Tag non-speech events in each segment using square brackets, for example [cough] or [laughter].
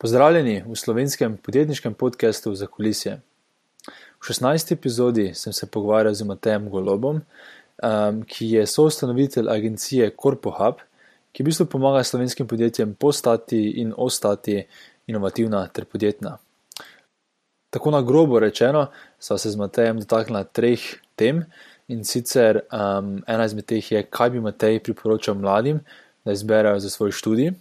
Pozdravljeni v slovenskem podjetniškem podkastu za kulisje. V 16. epizodi sem se pogovarjal z Matejem Golobom, um, ki je soustanovitelj agencije CorpoHub, ki v bistvu pomaga slovenskim podjetjem postati in ostati inovativna ter podjetna. Tako na grobo rečeno, sva se z Matejem dotaknila treh tem in sicer um, ena izmed teh je, kaj bi Matej priporočal mladim, da izberejo za svoj študij.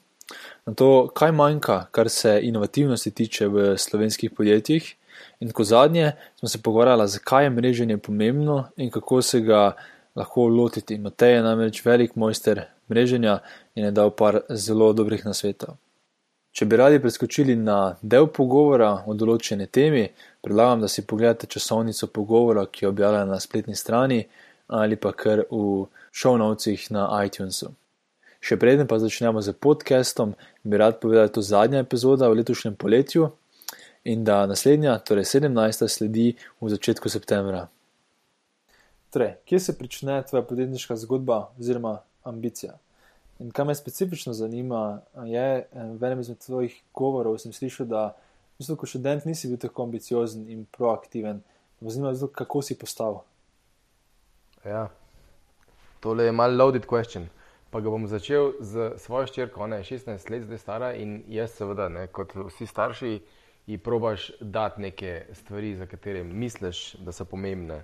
Na to, kaj manjka, kar se inovativnosti tiče v slovenskih podjetjih, in kot zadnje smo se pogovarjali, zakaj je mreženje pomembno in kako se ga lahko lotiti. Matej je namreč velik mojster mreženja in je dal par zelo dobrih nasvetov. Če bi radi preskočili na del pogovora o določeni temi, predlagam, da si pogledate časovnico pogovora, ki je objavljena na spletni strani ali pa kar v notesih na iTunesu. Še preden pa začnemo z podcastom, bi rad povedal, da je to zadnja epizoda v letošnjem poletju in da naslednja, torej 17. sledi v začetku septembra. Torej, kje se prične tvoja podjetniška zgodba oziroma ambicija? In kar me specifično zanima, je, v enem izmed tvojih govorov sem slišal, da mislim, kot študent nisi bil tako ambiciozen in proaktiven. Zanima me, kako si postal. Ja, tole je mal loaded question. Pa ga bom začel z svojo ščirko, ona je 16 let zdaj stara in jaz, seveda, ne, kot vsi starši, ji probaš dati neke stvari, za katere misliš, da so pomembne.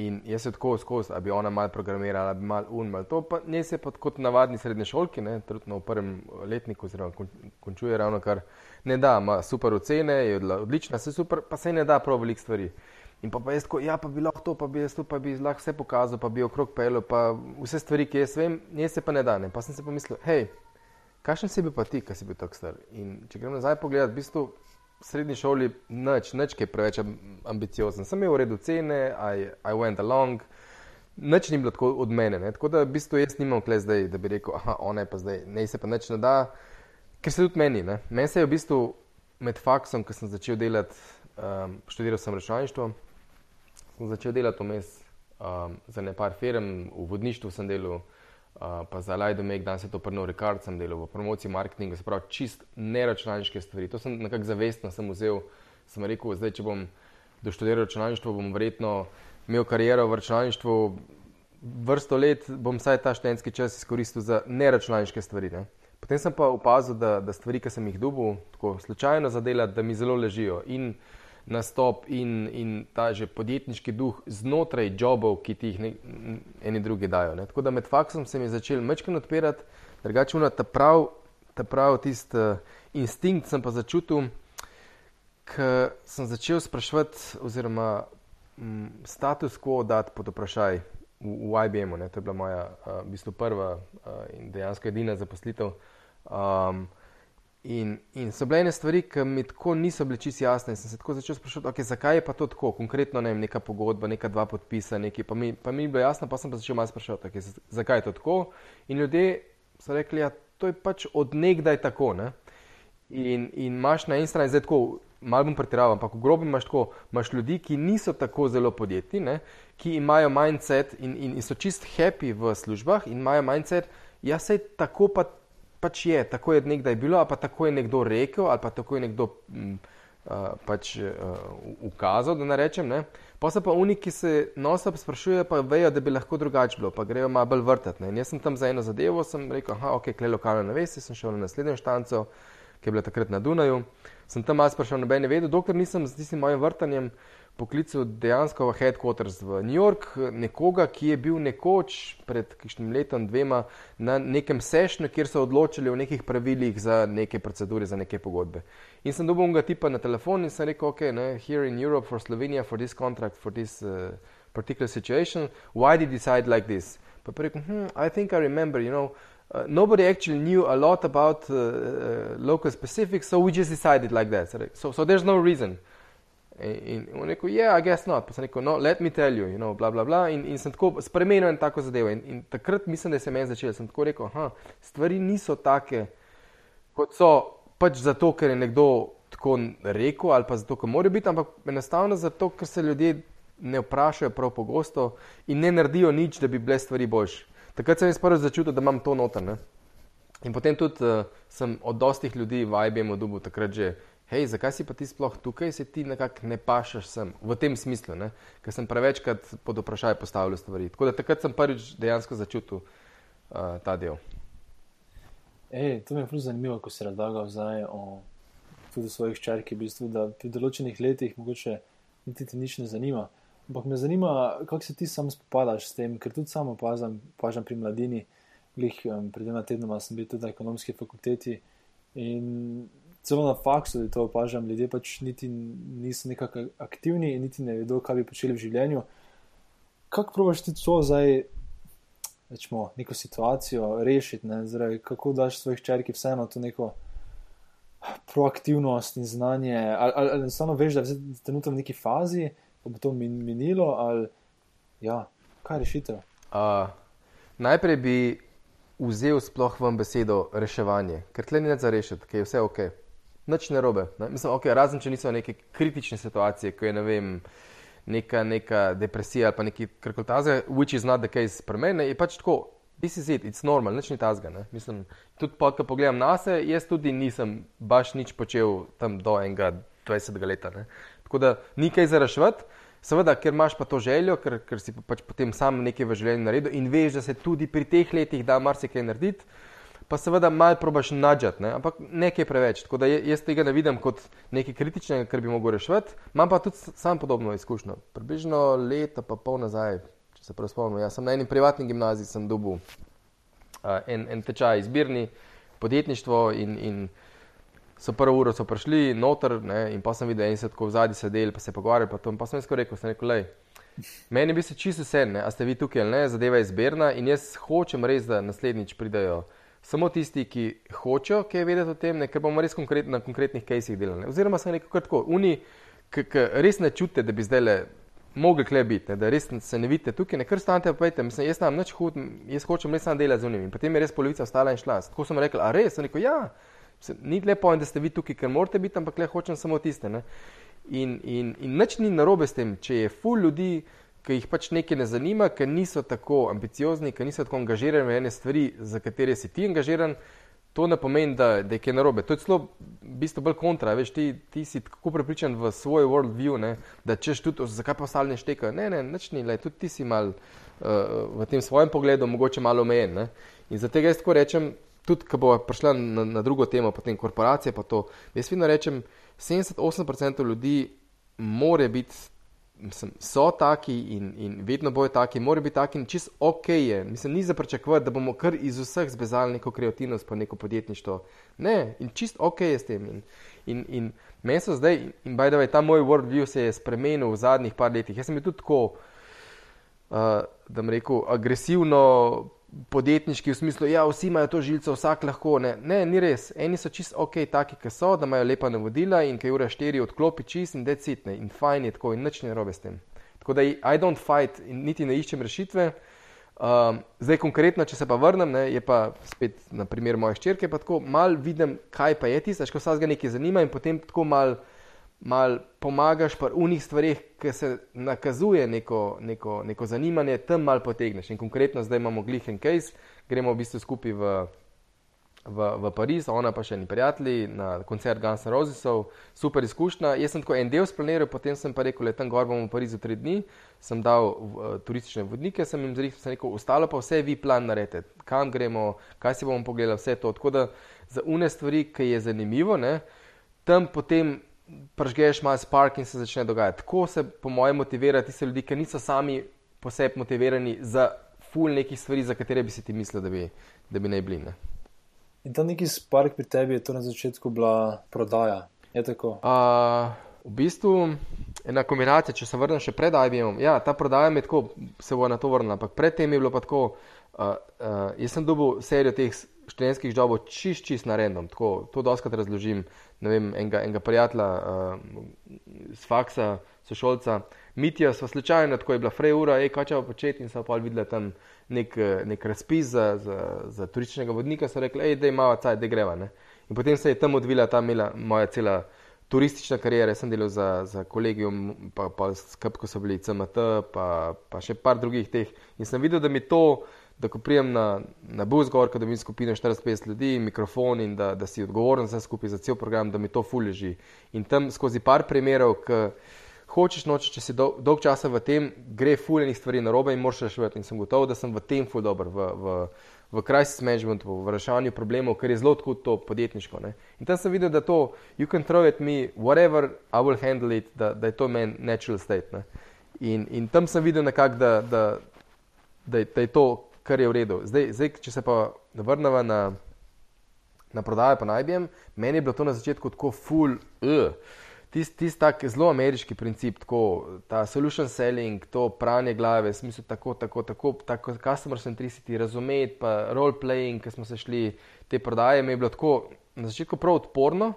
In jaz se tako skozi, da bi ona malo programirala, da bi malo un, malo to, pa ne se pa kot navadni srednji šolki, ne, trenutno v prvem letniku, oziroma končuje ravno kar ne da, ima super ocene, je odlična, vse super, pa se ne da prav veliko stvari. In pa, pa jaz, ko, ja, pa bi lahko to, pa bi jaz to, pa bi lahko vse pokazal, pa bi okrog pel, pa vse stvari, ki jaz vem, nje se pa ne da. Ne. Pa sem se pomislil, hej, kakšen si bil pa ti, ki si bil tako star. In če grem nazaj pogledat, v bistvu v srednji šoli nič, nič, ki je preveč ambiciozen. Sem imel v redu cene, I, I went along. Nič ni bilo tako od mene, ne? tako da v bistvu jaz nimam kle zdaj, da bi rekel, ah, ona je pa zdaj, ne se pa nič ne da, ker se tudi meni. Meni se je v bistvu med faksom, ko sem začel delati, um, študiral sem računalništvo, sem začel delati vmes um, za nekaj firm, v vodništvu sem delal, uh, pa za Lido Make, danes je to prvo rekord, sem delal v promociji marketinga, se pravi čist neračunalniške stvari. To sem nekako zavestno sem vzel, sem rekel, zdaj če bom doštudiral računalništvo, bom verjetno imel kariero v računalništvu. Vrsto let bom vsaj ta študentski čas izkoristil za neračunalniške stvari. Ne. Potem sem pa opazil, da, da stvari, ki sem jih dubil, tako slučajno zadelati, da mi zelo ležijo. In nastop in, in ta že podjetniški duh znotraj jobov, ki ti jih ne, eni drugi dajo. Ne. Tako da med faksom se mi je začel mečken odpirati, drugače una ta prav, ta prav tisti uh, instinkt sem pa začutil, ker sem začel spraševati oziroma m, status quo dati pod vprašaj v, v IBM-u. To je bila moja uh, v bistvu prva uh, in dejansko edina zaposlitev. Um, In, in so bile ene stvari, ki mi tako niso bile čisto jasne. Sem se tako začel sprašovati, okay, zakaj je pa to tako, konkretno ne vem, neka pogodba, neka dva podpisa, neki, pa, mi, pa mi je bilo jasno, pa sem pa začel malo sprašovati, okay, zakaj je to tako. In ljudje so rekli, ja, to je pač odnegdaj tako. Ne? In, in imaš na eni strani zdaj tako, malo bom pretiraval, ampak v grobi imaš tako, imaš ljudi, ki niso tako zelo podjetni, ne? ki imajo mindset in, in, in so čist happy v službah in imajo mindset, ja, sej tako pa pač je, tako je nekdaj bilo, ali pa tako je nekdo rekel, ali pa tako je nekdo m, uh, pač uh, ukazal, da ne rečem. Ne? Pa so pa oni, ki se nosop sprašujejo, pa vejo, da bi lahko drugače bilo, pa grejo malo bolj vrtati. Jaz sem tam za eno zadevo, sem rekel, ah, ok, klej lokalno na vesti, sem šel na naslednjo štanco, ki je bila takrat na Dunaju. Sem tam malo sprašal, noben je vedel, dokler nisem z tistim mojim vrtanjem poklical dejansko v headquarters v New York, nekoga, ki je bil nekoč pred kakšnim letom, dvema na nekem sešnju, kjer so odločili o nekih pravilih za neke procedure, za neke pogodbe. In sem dobil ga tipa na telefon in sem rekel, ok, ne, here in Europe for Slovenia for this contract, for this uh, particular situation, why did you decide like this? Pa pa rekel, hmm, I think I remember, you know, uh, nobody actually knew a lot about uh, uh, local specifics, so we just decided like that. So, so there's no reason. In on rekel, yeah, I guess not. Pa sem rekel, no, let me tell you, you know, bla, bla, bla. In, in sem tako spremenil en tako zadevo. In, in takrat mislim, da se je meni začelo. Sem tako rekel, aha, stvari niso take, kot so pač zato, ker je nekdo tako rekel ali pa zato, ker morajo biti, ampak enostavno zato, ker se ljudje ne vprašajo prav pogosto in ne naredijo nič, da bi bile stvari boljše. Takrat sem jaz prvi začutil, da imam to noter. Ne? In potem tudi uh, sem od dostih ljudi v IBM-u dobil takrat že, hej, zakaj si pa ti sploh tukaj, se ti nekako ne pašaš sem, v tem smislu, ne? ker sem prevečkrat pod vprašaj postavljal stvari. Tako da takrat sem prvič dejansko začutil uh, ta del. Ej, to mi je zelo zanimivo, ko se razlagal zdaj o tudi svojih črkih, v bistvu, da pri določenih letih mogoče niti ti nič ne zanima. Ampak me zanima, kako se ti sam spopadaš s tem, ker tudi sam opazam, opažam pri mladini, glih um, pred dvema tednoma sem bil tudi na ekonomski fakulteti in celo na faksu, da to opažam, ljudje pač niti niso nekako aktivni in niti ne vedo, kaj bi počeli v življenju. Kako probaš ti to zdaj, rečemo, neko situacijo rešiti, ne, zdaj, kako daš svojih črki vseeno to neko proaktivnost in znanje, ali, ali, ali samo veš, da je trenutno v neki fazi, da bo to min, minilo, ali ja, kaj rešitev? Uh, najprej bi vzel sploh vam besedo reševanje, ker tle ni več za rešiti, ker je vse ok. Noč ne robe. Ne? Mislim, okay, razen če niso neke kritične situacije, ko je ne vem, neka, neka depresija ali pa neki krkotaze, which is not the case pri meni, je pač tako. This is it, it's normal, nič ni tazga. Mislim, tudi pa, ko pogledam na sebe, jaz tudi nisem baš nič počel tam do enega 20. leta. Ne? Tako da ni kaj za reševati. Seveda, ker imaš pa to željo, ker, ker si pač potem sam nekaj v življenju naredil in veš, da se tudi pri teh letih da marsikaj narediti, pa seveda malo probaš nadžati, ne? ampak nekaj preveč. Tako da jaz tega ne vidim kot nekaj kritičnega, kar bi mogel rešiti. Imam pa tudi sam podobno izkušnjo. Približno leto pa pol nazaj, če se prav spomnim, jaz sem na eni privatni gimnaziji sem dobil uh, en, en tečaj izbirni, podjetništvo in, in so prvo uro so prišli noter ne, in pa sem videl, da so tako v zadnji sedeli, pa se pogovarjali. Pa, pa sem jaz rekel, sem rekel, lej, meni bi se čisto vse, a ste vi tukaj ali ne, zadeva je izberna in jaz hočem res, da naslednjič pridajo. Samo tisti, ki hočejo kaj vedeti o tem, ne, ker bomo res konkret, na konkretnih kajsih delali. Oziroma, sem rekel, tako, oni, ki res ne čutite, da bi zdaj le mogli kle biti, ne, da res se ne vidite tukaj, ne kar stanete, pa pojete, mislim, jaz tam nič hud, jaz hočem res sam delati z unimi. Potem je res polovica ostala in šla. Tako sem rekel, a res, sem rekel, ja ni lepo, da ste vi tukaj, ker morate biti, ampak le hočem samo tiste. Ne? In, in, in nič ni narobe s tem, če je ful ljudi, ki jih pač nekaj ne zanima, ker niso tako ambiciozni, ker niso tako angažirani v ene stvari, za katere si ti angažiran. To ne pomeni, da, da je kaj narobe. To je celo v bistvu bolj kontra. Veš, ti, ti si tako prepričan v svoj worldview, ne, da češ tudi, zakaj pa ostali ne štekajo. Ne, ne, nič ni, le, tudi ti si mal uh, v tem svojem pogledu mogoče malo omejen. In zato jaz tako rečem, tudi, ko bo prišla na, na drugo temo, potem korporacije. Pa to, jaz vedno rečem, 78% ljudi more biti, mislim, so taki in, in vedno bojo taki, more biti taki in čist ok je. Mislim, ni za pričakovati, da bomo kar iz vseh zbezali neko kreativnost, pa neko podjetništvo. Ne, in čist ok je s tem. In, in, in meni so zdaj, in baj da je ta moj worldview se je spremenil v zadnjih par letih. Jaz sem bil tudi tako, uh, da bom rekel, agresivno podjetniški v smislu, da ja, vsi imajo to žilico, vsak lahko. Ne. ne, ni res. Eni so čist ok, taki, ki so, da imajo lepa navodila in ki ura štiri odklopi čist in decitne in fajn je tako in nič ne robe s tem. Tako da I don't fight in niti ne iščem rešitve. Um, zdaj, konkretno, če se pa vrnem, ne, je pa spet na primer moje ščirke, pa tako mal vidim, kaj pa je tisto, ko se ga nekaj zanima in potem tako mal mal pomagaš pri unih stvarih, ki se nakazuje neko, neko, neko zanimanje, tam mal potegneš. In konkretno zdaj imamo glihen case, gremo v bistvu skupaj v, v, v Pariz, ona pa še ni prijatelji na koncert Guns N' Rosesov, super izkušnja. Jaz sem tako en del splaniral, potem sem pa rekel, da tam gor bomo v Parizu tri dni, sem dal uh, turistične vodnike, sem jim zrihtel, sem rekel, ostalo pa vse vi plan naredite, kam gremo, kaj si bomo pogledali, vse to. Tako da za une stvari, ki je zanimivo, ne, tam potem pržgeš malo spark in se začne dogajati. Tako se, po mojem, motivira tiste ljudi, ki niso sami po sebi motivirani za ful nekih stvari, za katere bi si ti mislil, da bi, da bi naj bili. Ne? In ta neki spark pri tebi je to na začetku bila prodaja. Je tako? Uh, v bistvu ena kombinacija, če se vrnem še pred IBM-om. Ja, ta prodaja mi tako se bo na to vrnila, ampak predtem je bilo pa tako. Uh, uh, jaz sem dobil serijo teh študentskih jobov čist, čist na random. Tako, to doskrat razložim. Ne vem, enega, enega prijatelja uh, z faksa, sošolca, Mitija, sva slučajno, tako je bila frej ura, ej, kaj če bo početi in so pa videli tam nek, nek razpis za, za, za turističnega vodnika, so rekli, ej, da ima caj, da greva. Ne? In potem se je tam odvila ta mila, moja cela turistična karijera. Sem delal za, za kolegijum, pa, pa ko so bili CMT, pa, pa še par drugih teh. In sem videl, da mi to da ko prijem na, na bus gor, da mi skupina 45 ljudi, mikrofon in da, da si odgovoren za skupaj za cel program, da mi to fulježi. In tam skozi par primerov, ki hočeš noč, če si dolg, dolg časa v tem, gre fuljenih stvari na robe in moraš rešiti. In sem gotov, da sem v tem ful dober. V, v, v crisis managementu, v reševanju problemov, ker je zelo tako to podjetniško. Ne? In tam sem videl, da to, you can throw at me, whatever, I will handle it, da, da je to meni natural state. In, in tam sem videl nekako, da, da, da, da je to, kar je v redu. Zdaj, zdaj če se pa vrnemo na, na prodajo, pa naj bi jim, meni je bilo to na začetku tako full. Uh tisti tist tak zelo ameriški princip, tako ta solution selling, to pranje glave, smisel tako, tako, tako, tako customer centricity, razumeti, pa role playing, ki smo se šli te prodaje, mi je bilo tako na začetku prav odporno,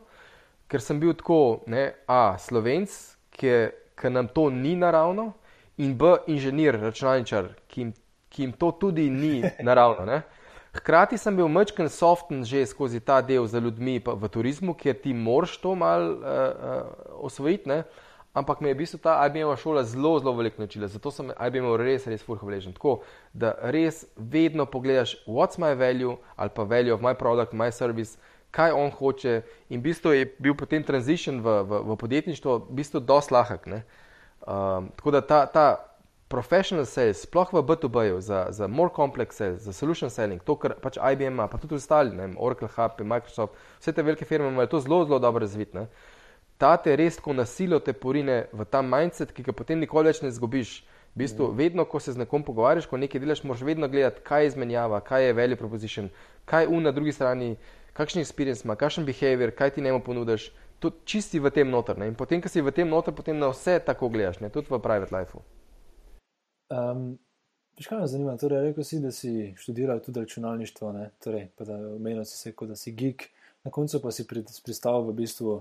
ker sem bil tako, ne, a, slovenc, ki, ki nam to ni naravno, in b, inženir, računalničar, ki, ki jim to tudi ni naravno. Ne. Hkrati sem bil mečken soften že skozi ta del za ljudmi v turizmu, kjer ti moraš to mal uh, uh, osvojiti, ne? ampak me je v bistvu ta IBM šola zelo, zelo veliko naučila, zato sem IBM res, res furhovležen. Tako da res vedno pogledaš, what's my value ali pa value of my product, my service, kaj on hoče in v bistvu je bil potem transition v, v, v podjetništvo v bistvu dosti lahek. Um, tako da ta, ta professional sales, sploh v B2B-ju, za, za more complex sales, za solution selling, to, kar pač IBM ima, pa tudi ostali, ne, Oracle, HP, Microsoft, vse te velike firme imajo to zelo, zelo dobro razvitne. Ta te res tako nasilo te porine v ta mindset, ki ga potem nikoli več ne zgubiš. V bistvu, mm. vedno, ko se z nekom pogovarjaš, ko nekaj delaš, moraš vedno gledati, kaj je izmenjava, kaj je value proposition, kaj je un na drugi strani, kakšen experience ima, kakšen behavior, kaj ti njemu ponudiš. To čisti v tem noter. Ne? In potem, ko si v tem noter, potem na vse tako gledaš, ne? tudi v private lifeu. Um, Veš, kaj me zanima? Torej, rekel si, da si študiral tudi računalništvo, torej, pa da omenil si se, kot da si geek, na koncu pa si pristal v bistvu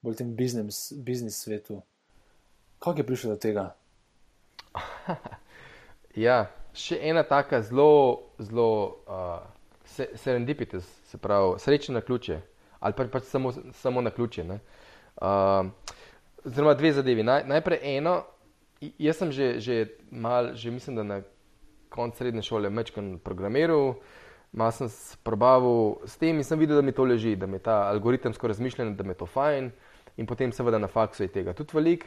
bolj tem biznis, biznis svetu. Kako je prišlo do tega? [laughs] ja, še ena taka zelo, zelo uh, serendipitis, se pravi, srečna na ključe ali pa pač samo, samo na ključe. Uh, Zelo dve zadevi. Naj, najprej eno, Jaz sem že, že mal, že mislim, da na koncu srednje šole večkrat programiral, malo sem se probavil s tem in sem videl, da mi to leži, da mi ta algoritemsko razmišljanje, da mi je to fajn in potem seveda na faksu je tega. Tudi velik,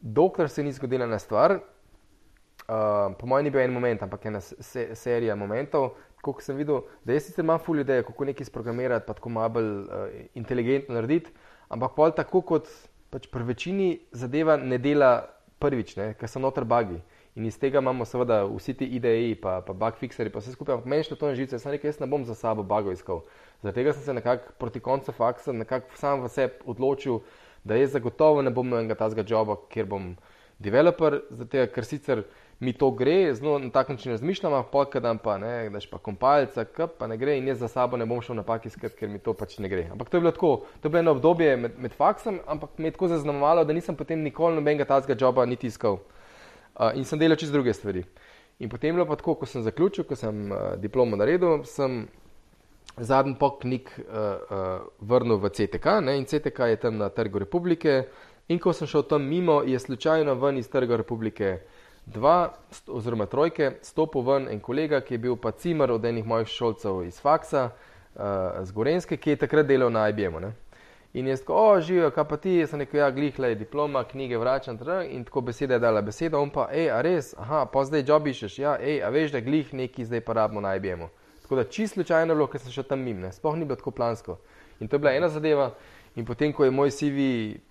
dokler se ni zgodila ena stvar, uh, po mojem ni bil en moment, ampak ena se, serija momentov, ko sem videl, da jaz sicer ful ideje, kako nekaj sprogramirati, pa tako malo bolj uh, inteligentno narediti, ampak pol tako kot pač pri večini zadeva ne dela prvič, ker so noter bagi. In iz tega imamo seveda vsi ti IDE, pa, pa bug fixeri, pa vse skupaj. Ampak meni je to nežice, sem rekel, jaz ne bom za sabo bagov iskal. Zaradi tega sem se nekako proti koncu faksa, nekako sam v sebi odločil, da jaz zagotovo ne bom imel enega tazga joba, kjer bom developer, zato ker sicer mi to gre, zelo na tak način razmišljam, ampak dan pa ne, daš pa kompalca, kup pa ne gre in jaz za sabo ne bom šel napak iskati, ker mi to pač ne gre. Ampak to je bilo tako, to je bilo eno obdobje med, med faksom, ampak me je tako zaznamovalo, da nisem potem nikoli nobenega tazga joba niti iskal uh, in sem delal čez druge stvari. In potem je bilo pa tako, ko sem zaključil, ko sem uh, diplomo naredil, sem zadnji pok knjig uh, uh, vrnil v CTK ne, in CTK je tam na Trgu republike. In ko sem šel tam mimo, je slučajno ven iz Trga republike dva, oziroma trojke, stopil ven en kolega, ki je bil pa cimer od enih mojih šolcev iz faksa, uh, z Gorenske, ki je takrat delal na IBM-u. In jaz tako, o, živijo, kaj pa ti, jaz sem rekel, ja, glihle, diploma, knjige vračam, tr, in tako beseda je dala besedo, on pa, hej, a res, aha, pa zdaj job iščeš, ja, hej, a veš, da glih neki zdaj pa rabimo na IBM-u. Tako da čisto slučajno je bilo, ker sem šel tam mim, ne, sploh ni bilo tako plansko. In to je bila ena zadeva. In potem, ko je moj CV,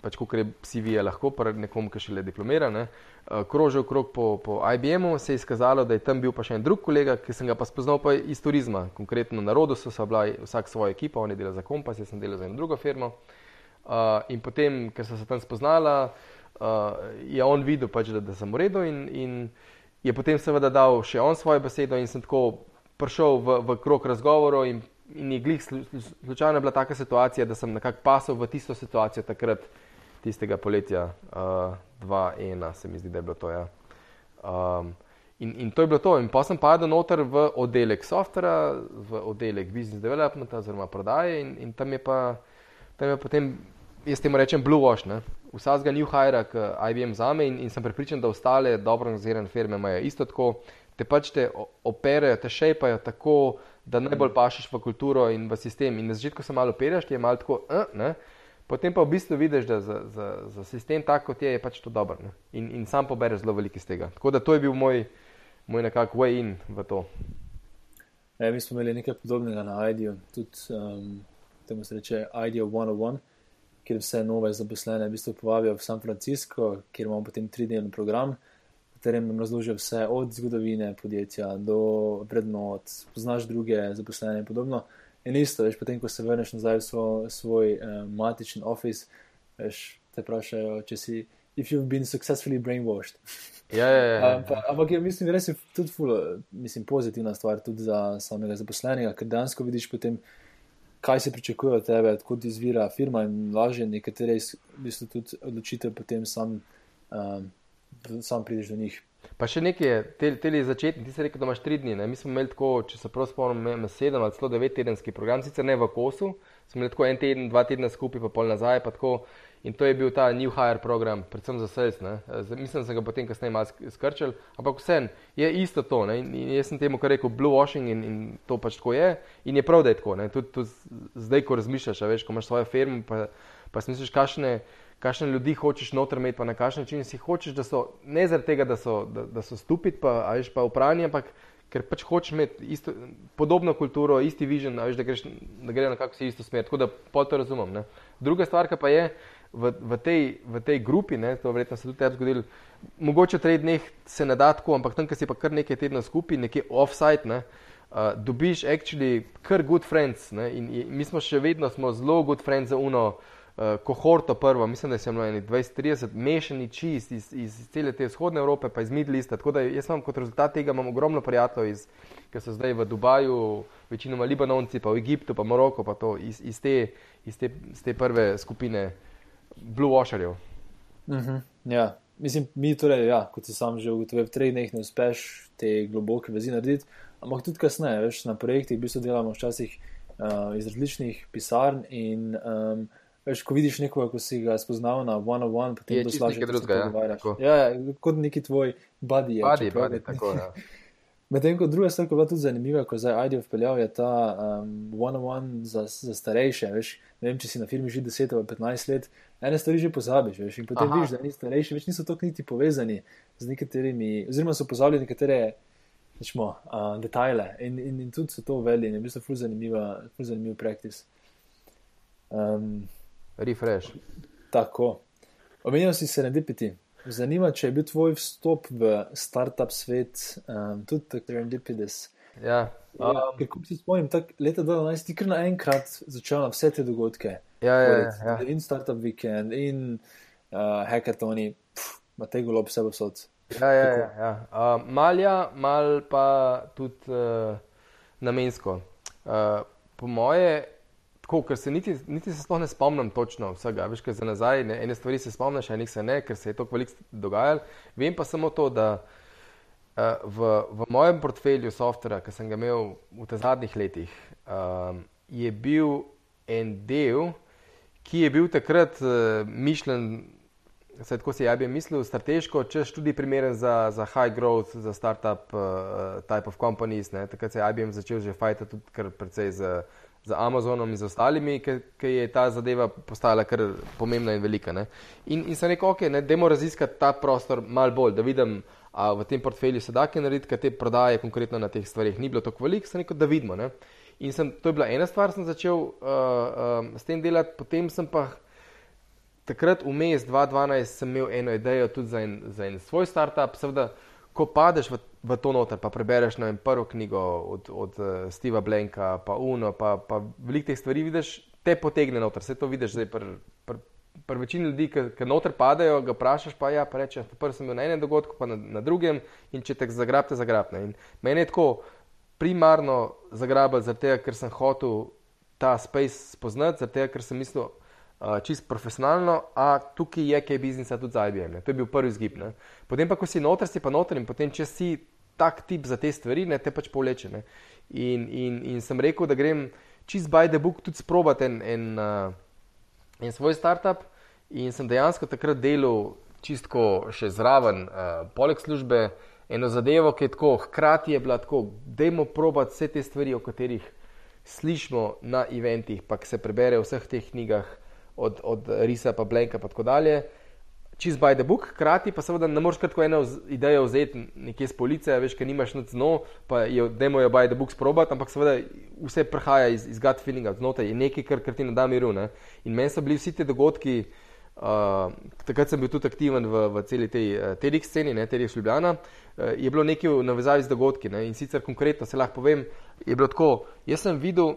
pač kot je CV, je lahko, pa nekomu, ki še le diplomira, ne, uh, krožil krok po, po IBM-u, se je izkazalo, da je tam bil pa še en drug kolega, ki sem ga pa spoznal pa iz turizma. Konkretno na rodu so bila vsak svoja ekipa, on je delal za kompas, jaz sem delal za eno drugo firmo. Uh, in potem, ker so se tam spoznala, uh, je on videl, pač, da, da sem v redu in, in je potem seveda dal še on svojo besedo in sem tako prišel v, v krok razgovorov in in je glih slučajno bila taka situacija, da sem nekako pasal v tisto situacijo takrat, tistega poletja, uh, 2-1, se mi zdi, da je bilo to. Ja. Um, in, in to je bilo to. In pa sem padel noter v oddelek softvera, v oddelek business developmenta, oziroma prodaje, in, in tam je pa tam je potem, jaz temu rečem, blue wash. Ne. Vsakega new hire, ki IBM zame in, in sem prepričan, da ostale dobro organizirane firme imajo isto tako. te pač te operajo, te šepajo tako, da najbolj pašeš v kulturo in v sistem. In na začetku se malo operaš, ti je malo tako, uh, ne. Potem pa v bistvu vidiš, da za, za, za sistem tako, je, je pač to dobro. In, in sam pobereš zelo veliko iz tega. Tako da to je bil moj, moj nekako way in v to. Ja, mi smo imeli nekaj podobnega na IDEO, tudi um, temu se reče IDEO 101, kjer vse nove zaposlene v bistvu povabijo v San Francisco, kjer imamo potem tridnevni program, v katerem nam razložijo vse od zgodovine podjetja do vrednot, poznaš druge zaposlene in podobno. In isto, veš, potem, ko se vrneš nazaj v svoj, svoj uh, matični office, veš, te vprašajo, če si, if you've been successfully brainwashed. Ja, ja, ja. [laughs] Pa, ampak je, mislim, res je tudi ful, mislim, pozitivna stvar tudi za samega zaposlenega, ker dejansko vidiš potem, kaj se pričakuje od tebe, odkud izvira firma in lažje nekatere v bistvu tudi odločitev potem sam, um, sam prideš do njih. Pa še nekaj je, te, te začetni, ti si rekel, da imaš tri dni. Ne? Mi smo imeli tako, če se prav spomnim, sedem ali celo devet tedenski program, sicer ne v kosu, smo imeli tako en teden, dva tedna skupaj, pa pol nazaj. Pa tako, in to je bil ta New Hire program, predvsem za sales. Ne? Mislim, da sem ga potem kasneje malo skrčil, ampak vsem je isto to. Ne? In jaz sem temu kar rekel blue washing in, in to pač tako je. In je prav, da je tako. Tudi tud zdaj, ko razmišljaš, veš, ko imaš svojo firmo, pa, pa si misliš, kakšne kakšne ljudi hočeš noter imeti, pa na kakšen način si hočeš, da so ne zaradi tega, da so, da, da so stupid, pa ajš pa upravni, ampak ker pač hočeš imeti isto, podobno kulturo, isti vižen, da, greš, da gre na kakšno isto smer. Tako da pol to razumem. Ne. Druga stvar pa je v, v, tej, v tej grupi, ne, to verjetno se tudi tebi zgodilo, mogoče v treh dneh se ne da tako, ampak tam, ki si pa kar nekaj tednov skupaj, nekje off-site. Ne, Uh, dobiš actually kar good friends. Ne? In, in mi smo še vedno smo zelo good friends za uno, uh, uh, kohorto prvo, mislim, da so imeli 20-30 mešani čist iz, iz cele te vzhodne Evrope, pa iz Midlista. Tako da jaz imam kot rezultat tega ogromno prijateljev, ki so zdaj v Dubaju, večinoma Libanonci, pa v Egiptu, pa Moroko, pa to iz, iz, te, iz, te, iz te prve skupine Blue Washerjev. Mhm, -huh, ja. Mislim, mi torej, ja, kot si sam že ugotovil, v treh dneh ne uspeš te globoke vezi narediti, ampak tudi kasneje, veš, na projektih, v bistvu delamo včasih uh, iz različnih pisarn in um, Veš, ko vidiš nekoga, ko si ga spoznal na one on one, potem je nekaj drugega. Ja, ja, kot neki tvoj buddy. Buddy, buddy, tako je. Ja. [laughs] Medtem ko druga stvar, ki je bila tudi zanimiva, ko zdaj IDEO vpeljal, je ta um, one on one za, za starejše. Veš, ne vem, če si na firmi že 10 ali 15 let, ene stvari že pozabiš. Veš, in potem Aha. vidiš, da ni starejši, več niso tako niti povezani z nekaterimi, oziroma so pozabili nekatere. Rečemo, uh, detajle in, in, in tudi so to uvedli, in je bil to zelo zanimiv praktis. Um, refresh. Tako. Omenil si se Serendipity. Zanima me, če je bil tvoj vstop v startup svet um, tudi tako Serendipitous. Ja. Um, ja, Kako se spomnim, tako leta 2012 ti kar naenkrat začel na vse te dogodke. Ja, ja, ja, ja. In startup weekend, in uh, hackathoni, ima te golo vse vsod. Ja, ja, ja, ja. Uh, malja, mal pa tudi uh, namensko. Uh, po moje tako, ker se niti, niti se sploh ne spomnim točno vsega. Veš, kaj za nazaj, ne, ene stvari se spomniš, enih se ne, ker se je to veliko dogajalo. Vem pa samo to, da uh, v, v mojem portfelju softvera, ki sem ga imel v teh zadnjih letih, um, je bil en del, ki je bil takrat uh, mišljen. Saj, tako si je IBM mislil, strateško, če je tudi primeren za, za high growth, za startup uh, type of companies. Ne. Takrat se je IBM začel že fajta tudi precej z z Amazonom in z ostalimi, ker je ta zadeva postala kar pomembna in velika. In, in sem rekel, ok, ne, dajmo raziskati ta prostor mal bolj, da vidim, a v tem portfelju se da kaj narediti, kaj te prodaje konkretno na teh stvarih ni bilo tako veliko, sem rekel, da vidimo. Ne. In sem, to je bila ena stvar, sem začel uh, uh, s tem delati, potem sem pa takrat vmes 2012 sem imel eno idejo tudi za en, za en svoj startup, seveda ko padeš v, v to noter, pa prebereš na prvo knjigo od, od uh, Steva Blanka, pa Uno, pa, pa veliko teh stvari vidiš, te potegne noter. Vse to vidiš zdaj pri pr, pr večini ljudi, ki noter padejo, ga vprašaš, pa ja, pa reče, prvi sem bil na enem dogodku, pa na, na drugem in če te zagrabte, zagrabte. In meni je tako primarno zagrabati, zato ker sem hotel ta space spoznati, zato ker sem mislil, uh, čist profesionalno, a tukaj je kaj biznisa tudi za IBM. Ne. To je bil prvi zgib. Ne. Potem pa, ko si noter, si pa noter in potem, če si tak tip za te stvari, ne, te pač povleče. In, in, in sem rekel, da grem čist by the book tudi sprobati en, en, uh, en svoj startup in sem dejansko takrat delal čistko še zraven, uh, poleg službe, eno zadevo, ki je tako, hkrati je bila tako, dajmo probati vse te stvari, o katerih slišimo na eventih, pa se prebere v vseh teh knjigah, od, od Risa pa Blenka in tako dalje. Čez by the book, hkrati pa seveda ne moreš tako eno idejo vzeti nekje z police, veš, ker nimaš noč zno, pa je demo jo by the book sprobati, ampak seveda vse prihaja iz, iz gut feelinga, znotraj je nekaj, kar, kar ti ne da miru. Ne? In meni so bili vsi ti dogodki, uh, takrat sem bil tudi aktiven v, v celi tej uh, TEDx sceni, ne TEDx Ljubljana, uh, je bilo nekaj v navezavi z dogodki ne? in sicer konkretno se lahko povem, je bilo tako, jaz sem videl,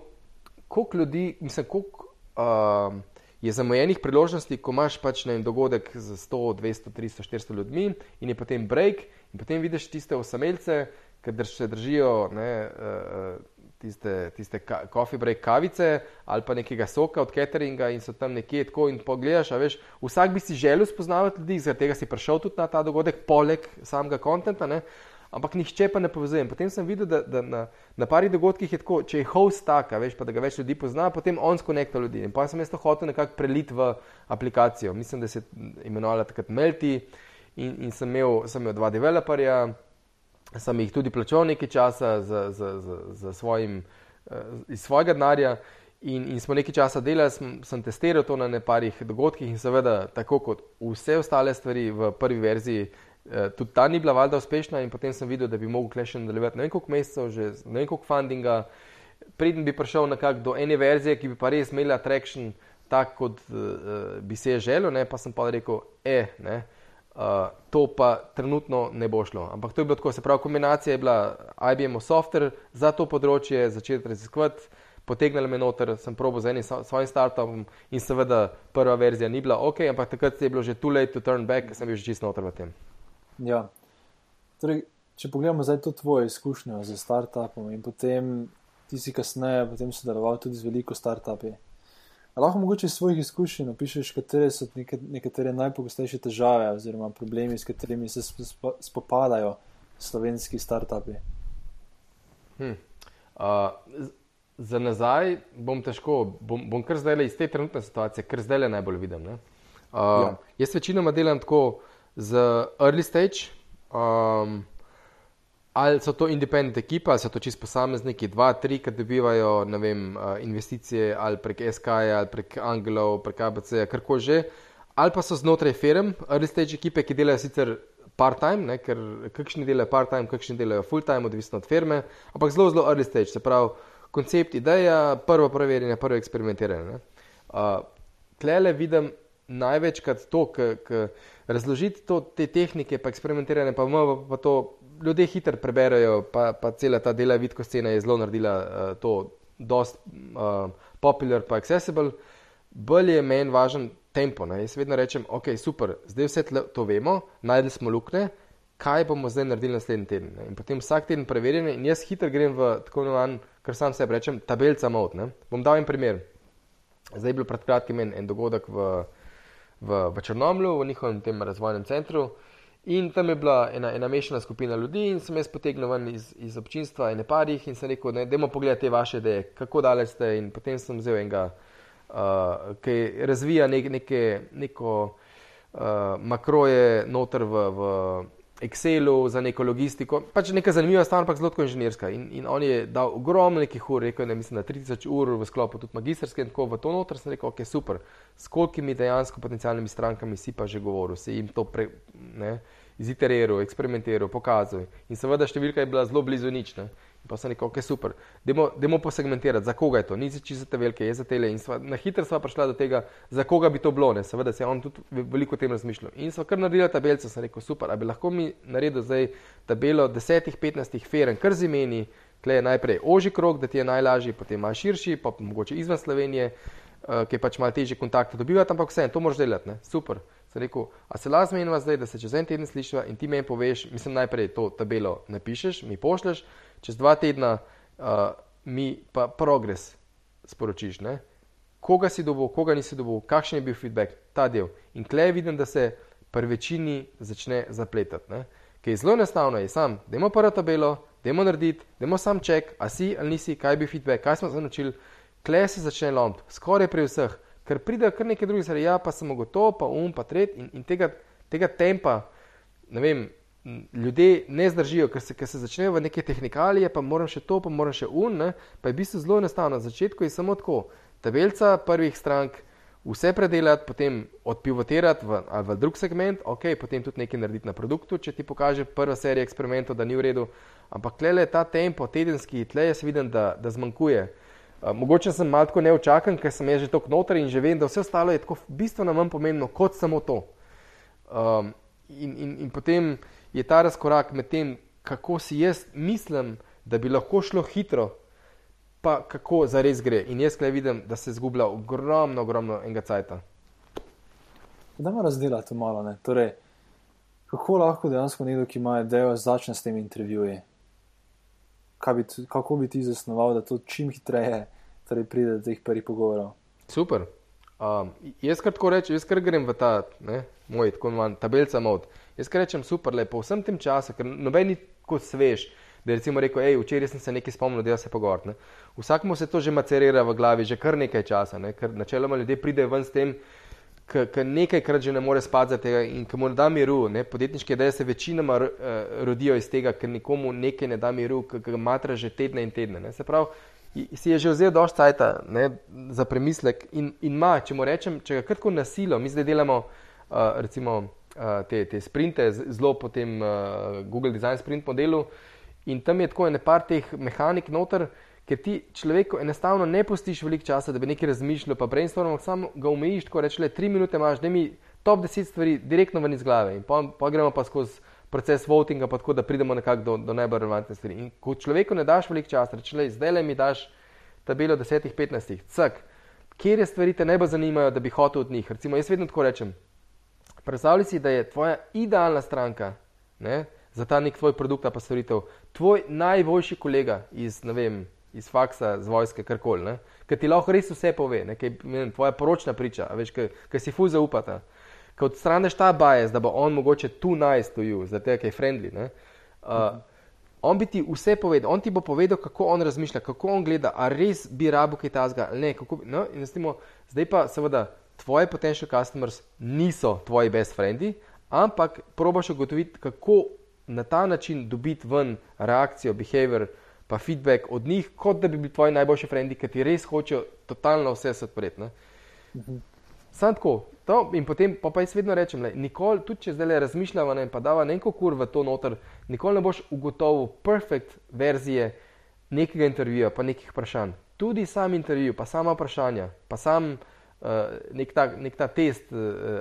koliko ljudi, mislim, koliko. Uh, je zamujenih priložnosti, ko imaš pač na en dogodek z 100, 200, 300, 400 ljudmi in je potem break in potem vidiš tiste osameljce, ki se držijo ne, uh, tiste, tiste coffee break kavice ali pa nekega soka od cateringa in so tam nekje tako in pogledaš, veš, vsak bi si želel spoznavati ljudi, zaradi tega si prišel tudi na ta dogodek, poleg samega kontenta, ampak nihče pa ne povezuje. Potem sem videl, da, da na, na parih dogodkih je tako, če je host tak, veš, pa da ga več ljudi pozna, potem on skonekta ljudi. In pa sem jaz to hotel nekako preliti v aplikacijo. Mislim, da se je imenovala takrat Melti in, in sem, imel, sem imel dva developerja, sem jih tudi plačal nekaj časa za, za, za, za svojim, uh, iz svojega denarja. In, in smo nekaj časa delali, sem, sem testiral to na neparih dogodkih, in seveda, tako kot vse ostale stvari v prvi verziji, Eh, tudi ta ni bila valjda uspešna in potem sem videl, da bi mogel še nadaljevati ne vem koliko mesecev, že ne vem koliko fundinga, preden bi prišel nekako do ene verzije, ki bi pa res imela traction tak, kot uh, bi se je želel, ne? pa sem pa rekel, eh, ne. Uh, to pa trenutno ne bo šlo. Ampak to je bilo tako, se pravi, kombinacija je bila IBM software za to področje, začeti raziskovati, potegnili me noter, sem probo z enim svojim startupom in seveda prva verzija ni bila ok, ampak takrat je bilo že too late to turn back, sem bil že čisto noter v tem. Ja. Torej, če pogledamo zdaj to tvoje izkušnje z startupom in potem ti si kasneje sodeloval tudi z veliko startupi. Lahko mogoče iz svojih izkušenj opišeš, katere so nekatere najpogostejše težave oziroma problemi, s katerimi se spopadajo slovenski startupi. Hm. Uh, za nazaj bom težko, bom, bom kar zdaj iz te trenutne situacije, kar zdaj najbolj vidim. Uh, ja. Jaz večinoma delam tako, z early stage. Um, ali so to independent ekipa, ali so to čisto posamezniki, dva, tri, ki dobivajo vem, uh, investicije ali prek SK, ali prek Angelov, prek ABC, karkoli že. Ali pa so znotraj firm, early stage ekipe, ki delajo sicer part-time, ker kakšni delajo part-time, kakšni delajo full-time, odvisno od firme, ampak zelo, zelo early stage, se pravi koncept, ideja, prvo preverjanje, prvo eksperimentiranje. Uh, Klele vidim največkrat to, ker razložiti to, te tehnike, pa eksperimentiranje, pa, pa to ljudje hitro preberejo, pa, pa cela ta dela vidko scena je zelo naredila uh, to, dost uh, popular, pa accessible. Bolje je meni važen tempo. Ne? Jaz vedno rečem, ok, super, zdaj vse to vemo, najdli smo lukne. Kaj bomo zdaj naredili naslednji teden? Ne? In potem vsak teden preverjanje, in jaz hitro grem v tako imenovan, kar sam sebi rečem, tabelca mod. Ne? Bom dal en primer. Zdaj je bil pred kratkim en, en dogodek v, v, v Črnomlju, v njihovem tem razvojnem centru. In tam je bila ena, ena mešana skupina ljudi, in sem jaz potegnil ven iz, iz občinstva in parih in sem rekel, da idemo pogledati te vaše ideje, kako daleč ste. In potem sem vzel enega, uh, ki razvija nek, neke, neko uh, makroje noter v, v Excelu za neko logistiko. Pač neka zanimiva stvar, ampak zelo inženirska. In, in on je dal ogromno nekih ur, rekel je, mislim, da 3000 ur v sklopu tudi magistrske in tako v to noter. Sem rekel, ok, super, s kolikimi dejansko potencijalnimi strankami si pa že govoril, si jim to pre, ne, iziteriral, eksperimentiral, pokazal. In seveda številka je bila zelo blizu nič. Ne. Pa sem rekel, ok, super, dajmo posegmentirati, za koga je to, ni za čisto te velike, je za tele. In sva, na hitro sva prišla do tega, za koga bi to bilo, ne? seveda se je on tudi veliko o tem razmišljal. In sva kar naredila tabelico, sem rekel, super, ali lahko mi naredil zdaj tabelo 10-15 feren, kar z imeni, klej najprej oži krok, da ti je najlažji, potem malo širši, pa mogoče izven Slovenije, uh, ki je pač malo težje kontakte dobivati, ampak vse, to moraš delati, ne? super. Sem rekel, a se lahko zmeniva zdaj, da se čez en teden slišiva in ti meni poveš, mislim najprej to tabelo napišeš, mi pošleš čez dva tedna uh, mi pa progres sporočiš, ne? koga si dobil, koga nisi dobil, kakšen je bil feedback, ta del. In klej vidim, da se pri večini začne zapletati. Ker je zelo enostavno, je sam, da imamo prvo tabelo, da imamo narediti, da imamo sam ček, a si ali nisi, kaj je bil feedback, kaj smo se naučili. Klej se začne lomiti, skoraj pri vseh, ker pride kar nekaj drugih, ja, pa sem gotov, pa um, pa tret in, in tega, tega tempa, ne vem, ljudje ne zdržijo, ker se, ker se začnejo v neke tehnikalije, pa moram še to, pa moram še un, ne? pa je v bistvu zelo enostavno. Na začetku je samo tako, tabelca prvih strank, vse predelati, potem odpivotirati v, v drug segment, ok, potem tudi nekaj narediti na produktu, če ti pokaže prva serija eksperimentov, da ni v redu. Ampak tle je ta tempo, tedenski, tle jaz vidim, da, da zmanjkuje. Uh, mogoče sem malo neočakan, ker sem že tako noter in že vem, da vse ostalo je tako bistveno manj pomembno kot samo to. Um, in, in, in potem je ta razkorak med tem, kako si jaz mislim, da bi lahko šlo hitro, pa kako za res gre. In jaz kaj vidim, da se zgublja ogromno, ogromno enega cajta. Da moramo razdeliti malo. Torej, kako lahko dejansko nekdo, ki ima idejo, začne s temi intervjuji? Bi, kako bi ti zasnoval, da to čim hitreje torej pride do teh prvih pogovorov? Super. Um, jaz kar tako rečem, jaz kar grem v ta ne, moj tako imenovan tabelca mod. Jaz rečem super, lepo vsem tem času, ker noben ni tako svež da je recimo rekel, hej, včeraj sem se nekaj spomnil, da se pogovarjam. Vsakmu se to že macerira v glavi, že kar nekaj časa, ne? ker načeloma ljudje pridejo ven s tem, ker nekajkrat že ne more spati za tega in ker mu ne da miru. Ne? Podjetniške ideje se večinoma uh, rodijo iz tega, ker nikomu nekaj ne da miru, ker ga matra že tedne in tedne. Ne? Se pravi, si je že vzel dovolj časa za premislek in ima, če mu rečem, če ga kratko nasilo, mi zdaj delamo uh, recimo. Uh, te, te sprinte, zelo po tem uh, Google Design Sprint modelu, In tam je tako ene par teh mehanik noter, ker ti človeku enostavno ne pustiš veliko časa, da bi nekaj razmišljal, pa brainstorming, samo ga omejiš, tako reče, le tri minute imaš, da mi top deset stvari direktno ven iz glave in pa, gremo pa skozi proces votinga, pa tako da pridemo nekako do, do najbolj relevantne stvari. In ko človeku ne daš veliko časa, reče, le zdaj le mi daš tabelo desetih, petnajstih, cak, kjer je stvari te najbolj zanimajo, da bi hotel od njih. Recimo, jaz vedno tako rečem, predstavljaj si, da je tvoja idealna stranka, ne, za ta nek tvoj produkt ali pa storitev, tvoj najboljši kolega iz, vem, iz faksa, z vojske, karkoli, ki ti lahko res vse pove, ne, kaj, vem, tvoja poročna priča, veš, ki si fuj zaupata. Ko odstraneš ta bajes, da bo on mogoče tu nice zato je friendly. Ne, uh, mhm. On bi ti vse povedal, on ti bo povedal, kako on razmišlja, kako on gleda, ali res bi rabo kaj tazga ali ne. Kako, no, stimo, zdaj pa seveda tvoji potencial customers niso tvoji best friendi, ampak probaš ugotoviti, kako na ta način dobiti ven reakcijo, behavior, pa feedback od njih, kot da bi bili tvoji najboljši frendi, ki ti res hočejo totalno vse odpreti. Sam tako. To, in potem pa, pa jaz vedno rečem, le, nikoli, tudi če zdaj razmišljamo in pa dava neko kur v to noter, nikoli ne boš ugotovil perfekt verzije nekega intervjuja, pa nekih vprašanj. Tudi sam intervju, pa sama vprašanja, pa sam nek, ta, nek ta test uh,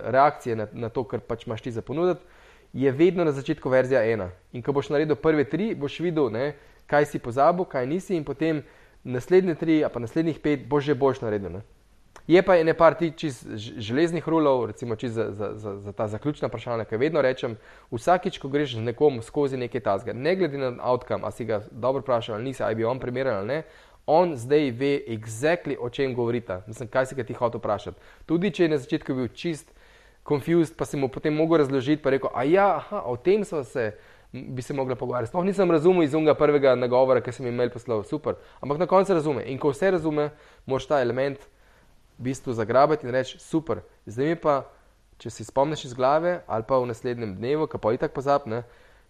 reakcije na, na to, kar pač imaš ti za ponuditi je vedno na začetku verzija ena. In ko boš naredil prve tri, boš videl, ne, kaj si pozabil, kaj nisi, in potem naslednje tri, pa naslednjih pet, boš že boš naredil. Ne. Je pa ene par ti čez železnih rulov, recimo za, za, za, za ta zaključna vprašanja, ki vedno rečem, vsakič, ko greš z nekom skozi nekaj tasga, ne glede na outcome, a si ga dobro vprašal ali nisi, ali bi on primeren ali ne, on zdaj ve exactly o čem govorita, mislim, kaj si ga ti hotel vprašati. Tudi če je na začetku bil čist confused, pa sem mu potem mogel razložiti, pa rekel, a ja, aha, o tem so se, bi se mogla pogovarjati. Sploh nisem razumel iz unga prvega nagovora, ki sem jim imel poslal, super. Ampak na koncu razume. In ko vse razume, moraš ta element v bistvu zagrabiti in reči, super. Zdaj mi pa, če si spomniš iz glave ali pa v naslednjem dnevu, ki pa itak pozapne,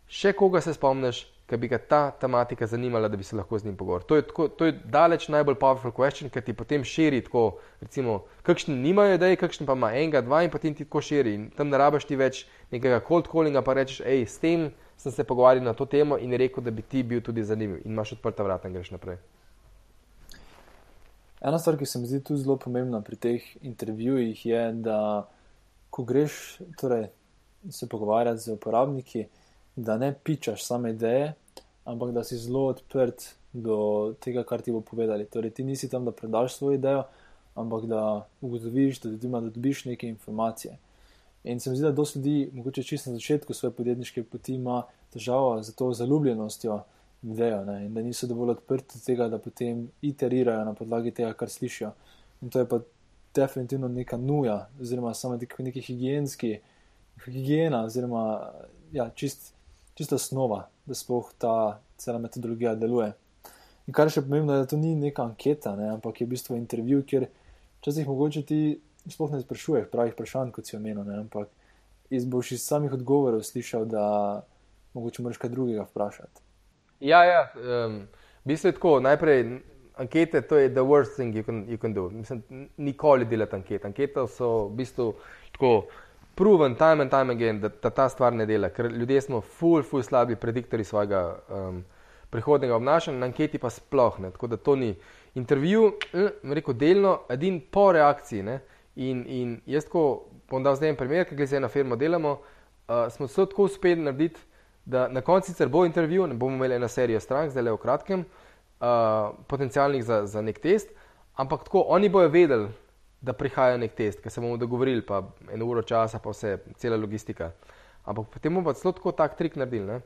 še koga se spomniš, ki bi ga ta tematika zanimala, da bi se lahko z njim pogovoril. To je, tako, to je daleč najbolj powerful question, ker ti potem širi tako, recimo, kakšni nimajo idej, kakšni pa ima enega, dva in potem ti tako širi. In tam ne rabiš ti več nekega cold callinga, pa rečeš, hej, s tem sem se pogovarjal na to temo in rekel, da bi ti bil tudi zanimiv in imaš odprta vrata in greš naprej. Ena stvar, ki se mi zdi tu zelo pomembna pri teh intervjujih, je, da ko greš torej, se pogovarjati z uporabniki, da ne pičaš same ideje, ampak da si zelo odprt do tega, kar ti bo povedali. Torej, ti nisi tam, da predaš svojo idejo, ampak da ugotoviš, da, da dobiš neke informacije. In se mi zdi, da dosti ljudi, mogoče čisto na začetku svoje podjetniške poti, ima težavo z to zaljubljenostjo idejo ne? in da niso dovolj odprti do tega, da potem iterirajo na podlagi tega, kar slišijo. In to je pa definitivno neka nuja, oziroma samo neki higijenski, higiena, oziroma ja, čist čisto osnova, da sploh ta cela metodologija deluje. In kar še pomembno, je, da to ni neka anketa, ne, ampak je v bistvu intervju, kjer včasih mogoče ti sploh ne sprašuješ pravih vprašanj, kot si omenil, ne, ampak boš iz samih odgovorov slišal, da mogoče moraš kaj drugega vprašati. Ja, ja. Um, v bistvu je tako. Najprej ankete, to je the worst thing you can, you can do. Mislim, nikoli delati ankete. Ankete so v bistvu tako proven, time and time again, da ta, ta stvar ne dela, ker ljudje smo full, full slabi prediktori svojega um, prihodnega obnašanja, na anketi pa sploh ne. Tako da to ni intervju, eh, rekel delno, edin po reakciji. Ne? In, in jaz tako bom dal zdaj en primer, ga zdaj na firmo delamo. Uh, smo se tako uspeli narediti, da na koncu sicer bo intervju, ne bomo imeli eno serijo strank, zdaj le v kratkem, uh, potencialnih za, za nek test, ampak tako oni bojo vedeli, da prihaja nek test, ker se bomo dogovorili, pa eno uro časa, pa vse, cela logistika. Ampak potem bomo pa celo tako tak trik naredili, ne?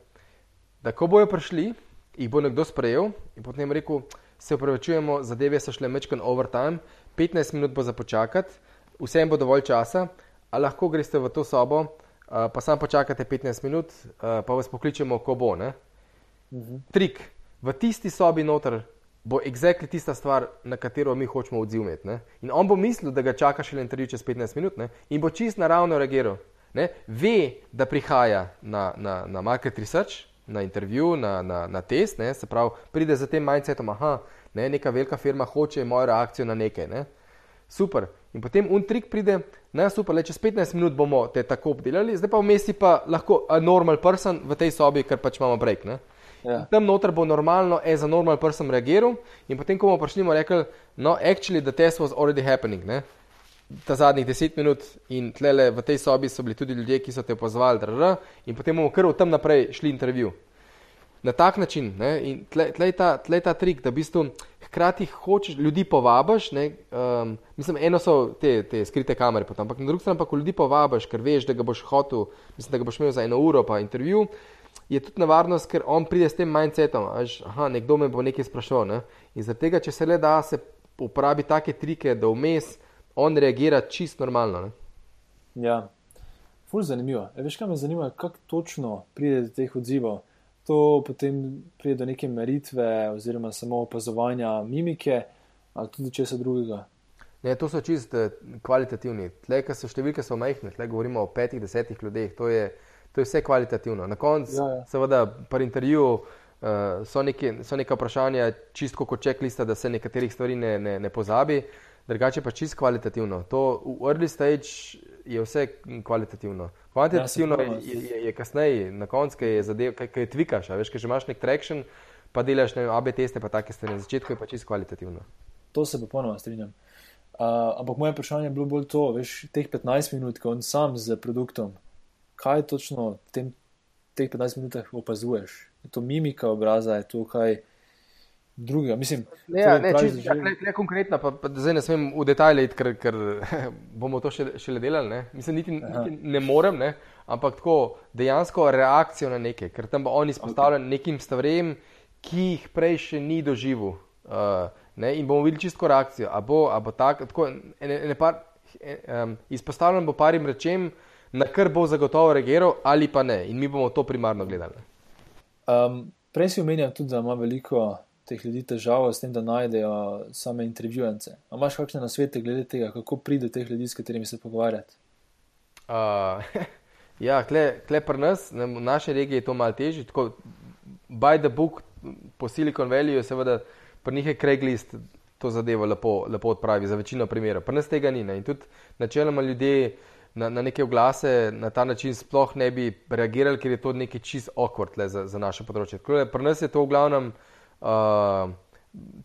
da ko bojo prišli, jih bo nekdo sprejel in potem rekel, se upravičujemo, zadeve so šle mečken overtime, 15 minut bo za počakati, vsem bo dovolj časa, a lahko greste v to sobo, uh, pa samo počakate 15 minut, uh, pa vas pokličemo, ko bo. Uh -huh. Trik. V tisti sobi noter bo exactly tista stvar, na katero mi hočemo odzivati. In on bo mislil, da ga čaka še intervju čez 15 minut ne? in bo čist naravno reagiral. Ne? Ve, da prihaja na, na, na market research, na intervju, na, na, na test, ne? se pravi, pride za tem mindsetom, aha, ne? neka velika firma hoče mojo reakcijo na nekaj. Ne? Super. In potem un trik pride, ne super, le čez 15 minut bomo te tako obdelali, zdaj pa v mesti pa lahko normal person v tej sobi, ker pač imamo break. Ne? Ja. Tam noter bo normalno, as a normal person reagiral, in potem, ko bomo prišli, bomo rekli, no, actually, the test was already happening. Ne? Ta zadnjih 10 minut in tlele v tej sobi so bili tudi ljudje, ki so te pozvali, drr, in potem bomo kar v tem naprej šli intervju. Na tak način, ne? in tle, tle, ta, tle ta trik, da v bistvu hkrati hočeš ljudi povabiš. Um, mislim, eno so te, te skrite kamere, potem, ampak na drugi strani pa, ko ljudi povabiš, ker veš, da ga boš hotel, mislim, da ga boš imel za eno uro pa intervju, je tudi nevarnost, ker on pride s tem mindsetom, da nekdo me bo nekaj sprašoval. Ne? In zaradi tega, če se le da, se uporabi take trike, da vmes on reagira čist normalno. Ne? Ja, fulj zanimivo. E, veš, kaj me zanima, kako točno pride do teh odzivov to potem pride do neke meritve, oziroma samo opazovanja mimike ali tudi česa drugega. Ne, to so čist eh, kvalitativni. Ki so številke, so majhne, tle govorimo o petih, desetih ljudeh, to je, to je vse kvalitativno. Na koncu, ja, ja. seveda, pri intervjuju uh, so, so neka vprašanja, čisto kot checklista, da se nekaterih stvari ne, ne, ne pozabi, drugače pa čist kvalitativno. To v early stage je vse kvalitativno. Kvantitativno ja, je, je, je kasneje, na koncu, ki je zadev, kaj, kaj tvikaš, veš, kaj že imaš nek traction, pa delaš ne, AB teste, pa take stvari. Na začetku je pa čisto kvalitativno. To se popolnoma strinjam. Uh, ampak moje vprašanje je bilo bolj to, veš, teh 15 minut, ko on sam z produktom, kaj točno v tem, teh 15 minutah opazuješ? Je to mimika obraza, je to kaj drugega. Mislim, ja, ne, čist, že... ja, ne, ne konkretno, pa, pa zdaj ne smem v detajle iti, ker, ker [laughs] bomo to še, šele delali. Ne? Mislim, niti, niti ne morem, ne? ampak tako dejansko reakcijo na nekaj, ker tam bo on izpostavljen okay. nekim stvarem, ki jih prej še ni doživel. Uh, in bomo videli čisto reakcijo. A bo, a bo tak, tako, ene, ene par, um, izpostavljen bo parim rečem, na kar bo zagotovo reagiral, ali pa ne. In mi bomo to primarno gledali. Um, prej si omenjal tudi, da ima veliko teh ljudi težavo s tem, da najdejo same intervjujence. Ali imaš kakšne nasvete glede tega, kako pride do teh ljudi, s katerimi se pogovarjati? Uh, [laughs] ja, kle pri nas, v naši regiji je to malo težje. Tako, by the book, po Silicon Valley, je seveda pri njih je Craigslist to zadevo lepo, lepo odpravi, za večino primerov. Pri nas tega ni. Ne? In tudi načeloma ljudje. Na, na neke oglase na ta način sploh ne bi reagirali, ker je to nekaj čist awkward za, za naše področje. Pri nas je to v glavnem uh,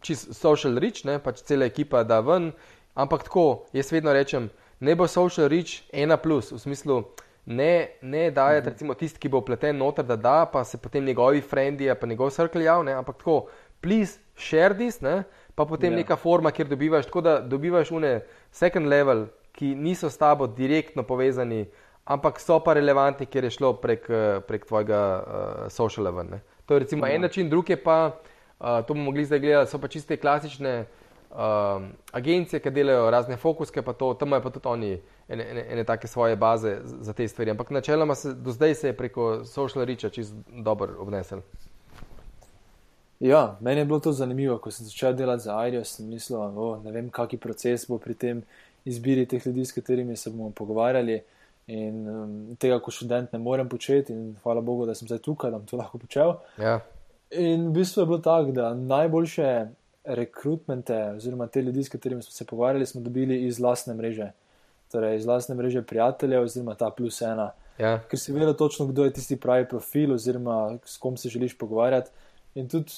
čist social reach, ne, pač cela ekipa da ven. Ampak tako, jaz vedno rečem, ne bo social reach ena plus, v smislu, ne, ne daje, mhm. recimo, tisti, ki bo pleten noter, da da, pa se potem njegovi frendi, pa njegov circle javne, ampak tako, please share this, ne, pa potem. Ja. neka forma, kjer dobivaš, tako da dobivaš une second level, ki niso s tabo direktno povezani, ampak so pa relevantni, ker je šlo prek, prek tvojega uh, social level. To je recimo yeah. en ja. način, drug je pa to bomo mogli zdaj gledati, so pa čiste klasične uh, agencije, ki delajo razne fokuske, pa to, tam imajo pa tudi oni ene, ene, ene take svoje baze za te stvari. Ampak načeloma se do zdaj se je preko social reacha čist dobro obnesel. Ja, meni je bilo to zanimivo, ko sem začel delati za Airijo, sem mislil, o, ne vem, kakšen proces bo pri tem izbiri teh ljudi, s katerimi se bomo pogovarjali. In um, tega, kot študent, ne morem početi, in hvala Bogu, da sem zdaj tukaj, da bom to lahko počel. Ja. In v bistvu je bilo tako, da najboljše rekrutmente, oziroma te ljudi, s katerimi smo se pogovarjali, smo dobili iz lastne mreže. Torej, iz lastne mreže prijateljev, oziroma ta plus ena. Ja. Ker si vedel točno, kdo je tisti pravi profil, oziroma s kom se želiš pogovarjati. In tudi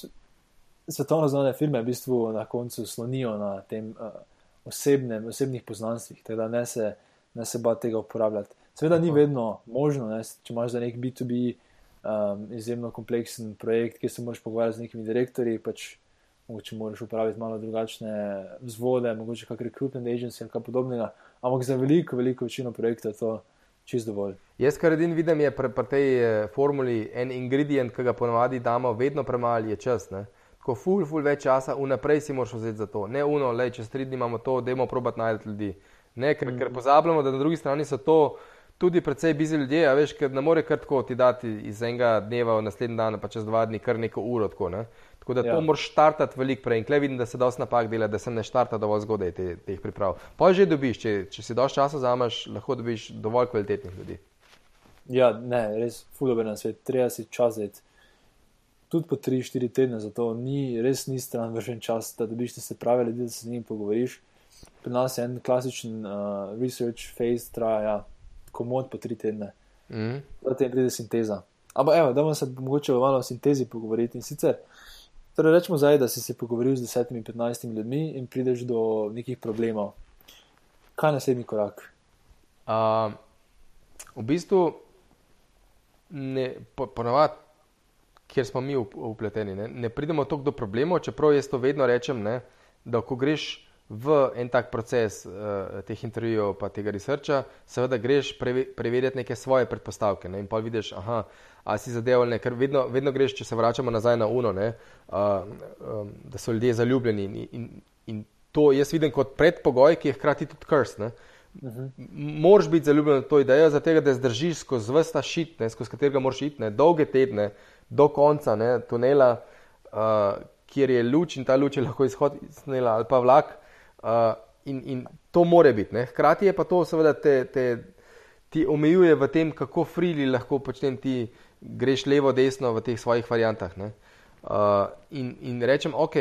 svetovno znane firme v bistvu na koncu slonijo na tem uh, osebnem, osebnih poznanstvih, teda ne se, ne se ba tega uporabljati. Seveda ni vedno možno, ne, če imaš za nek B2B um, izjemno kompleksen projekt, kjer se moraš pogovarjati z nekimi direktorji, pač mogoče moraš uporabiti malo drugačne vzvode, mogoče kak recruitment agency ali kaj podobnega, ampak za veliko, veliko večino projektov je to čist dovolj. Jaz, kar edin vidim, je pri tej eh, formuli en ingredient, ki ga ponovadi damo, vedno premalo je čas. Ne? Tako ful, ful več časa, vnaprej si moraš vzeti za to. Ne uno, le čez tri dni imamo to, dajmo probat najti ljudi. Ne, ker, mm. ker pozabljamo, da na drugi strani so to tudi precej bizi ljudje, a veš, ker ne more kar tako ti dati iz enega dneva v naslednji dan, pa čez dva dni kar neko uro. Tako, ne? tako da ja. to moraš štartati veliko prej. In klej vidim, da se dosti napak dela, da se ne štarta dovolj zgodaj te, teh priprav. Pa že dobiš, če, če si dosti časa zamaš, lahko dobiš dovolj kvalitetnih ljudi. Ja, ne, res fulover na svet, treba si čas zdeti. Tudi po 3-4 tedne, zato ni, res ni stran vržen čas, da dobiš se prave ljudi, da se z njimi pogovoriš. Pri nas je en klasičen uh, research phase, traja ja, komod po 3 tedne. Mm. Potem pride sinteza. Ampak, evo, da bomo se mogoče malo o sintezi pogovoriti. In sicer, torej rečemo zdaj, da si se pogovoril z 10-15 ljudmi in prideš do nekih problemov. Kaj je naslednji korak? Uh, v bistvu, po, ponovadi, kjer smo mi upleteni, ne, ne pridemo toliko do problemov, čeprav jaz to vedno rečem, ne, da ko greš v en tak proces uh, teh intervjujev, pa tega researcha, seveda greš preve, preverjati neke svoje predpostavke. Ne, in pa vidiš, aha, a si zadeval, ker vedno, vedno greš, če se vračamo nazaj na UNO, ne, uh, um, da so ljudje zaljubljeni. In, in, in to jaz vidim kot predpogoj, ki je hkrati tudi krst. Uh -huh. Moraš biti zaljubljen v to idejo, zato da zdržiš skozi vsta šit, ne, skozi katerega moraš iti, ne, dolge tedne, do konca ne, tunela, uh, kjer je luč in ta luč je lahko izhod iz tunela ali pa vlak. Uh, in, in to more biti. Ne. Hkrati je pa to, seveda, te, te, ti omejuje v tem, kako frili lahko počnem ti greš levo, desno v teh svojih variantah. Uh, in, in rečem, ok,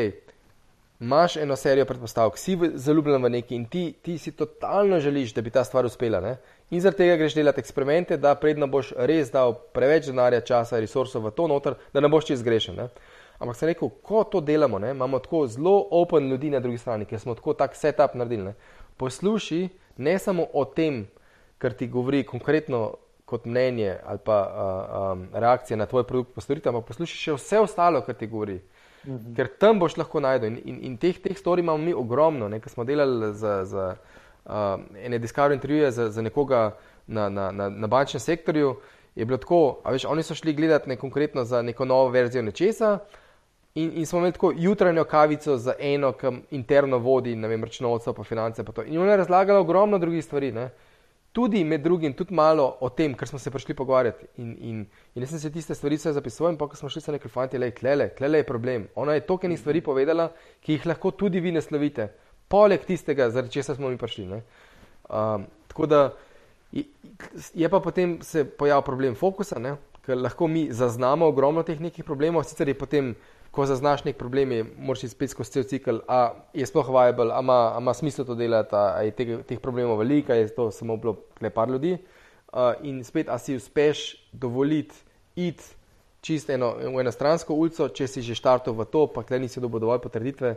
imaš eno serijo predpostavk, si zaljubljen v neki in ti, ti si totalno želiš, da bi ta stvar uspela. Ne? In zaradi tega greš delati eksperimente, da predno boš res dal preveč denarja, časa, resursov v to noter, da ne boš čez grešen. Ne? Ampak sem rekel, ko to delamo, ne? imamo tako zelo open ljudi na drugi strani, ker smo tako tak setup naredili. Ne? Posluši ne samo o tem, kar ti govori konkretno kot mnenje ali pa uh, um, reakcija na tvoj produkt, postoritev, ampak poslušaj še vse ostalo, kar ti govori. Uh mhm. -huh. Ker tam boš lahko najdel. In, in, in teh, teh storij imamo mi ogromno. Ker smo delali za, za uh, ene Discovery intervjuje za, za nekoga na, na, na, na bančnem sektorju, je bilo tako, veš, oni so šli gledati ne konkretno za neko novo verzijo nečesa. In, in smo imeli tako jutranjo kavico za eno, ki interno vodi, ne vem, računovodstvo, pa finance. Pa in ona je razlagala ogromno drugih stvari. Ne? Tudi med drugim, tudi malo o tem, kar smo se prišli pogovarjati. In, in, in jaz sem se tiste stvari vse zapisoval, in pa ko smo šli, so rekli: Fanti, le, klele, klele je problem. Ona je toliko enih stvari povedala, ki jih lahko tudi vi naslovite, poleg tistega, zaradi česa smo mi prišli. Um, tako da je, je pa potem se pojavil problem fokusa, ne? ker lahko mi zaznamo ogromno teh nekih problemov, sicer je potem ko zaznaš nek problem, je, moraš iti spet skozi cel cikl, a je sploh viable, a ima, a ima smisel to delati, a je teh, teh problemov veliko, je to samo bilo par ljudi. Uh, in spet, a si uspeš dovoliti iti čisto eno, v eno stransko ulico, če si že štartov v to, pa kleni si dobo dovolj potrditve.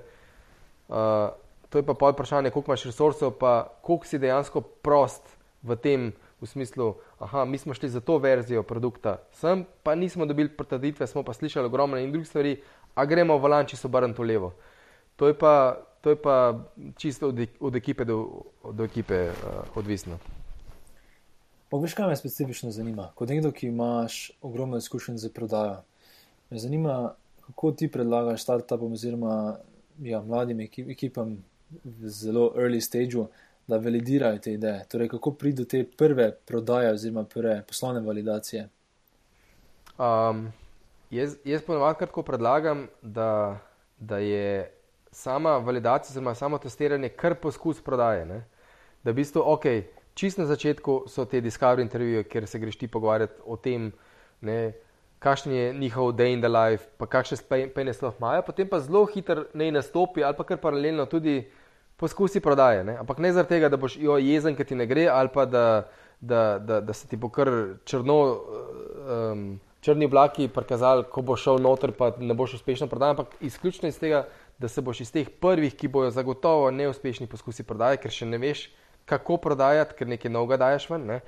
Uh, to je pa pol vprašanje, koliko imaš resursov, pa koliko si dejansko prost v tem. V smislu, da smo šli za to verzijo produkta, sem pa nismo dobili potrditve, smo pa slišali ogromno in drugih stvari, a gremo v lanči so barem to levo. To je pa, to je pa čisto od, od ekipe do, do ekipe uh, odvisno. Veš, kaj me specifično zanima? Kot nekdo, ki imaš ogromno izkušenj z prodajo, me zanima, kako ti predlagaš startupom oziroma ja, mladim ekipam v zelo early stage, da validirajo te ideje. Torej, kako pride do te prve prodaje oziroma prve poslovne validacije? Um, Jaz, jaz ponovadi kratko predlagam, da, da je sama validacija, oziroma samo testiranje, kar poskus prodaje. Ne? Da v bistvu, ok, čist na začetku so te Discovery intervjuje, kjer se greš ti pogovarjati o tem, ne, kakšen je njihov day in the life, pa kakšne pejne sploh imajo, potem pa zelo hitro ne nastopi ali pa kar paralelno tudi poskusi prodaje. Ne? Ampak ne zaradi tega, da boš jo jezen, ker ti ne gre, ali pa da, da, da, da se ti bo kar črno, um, črni oblaki prikazali, ko boš šel noter, pa ne boš uspešno prodajal, ampak izključno iz tega, da se boš iz teh prvih, ki bojo zagotovo neuspešni poskusi prodaje, ker še ne veš, kako prodajati, ker nekaj novega daješ ven, ne?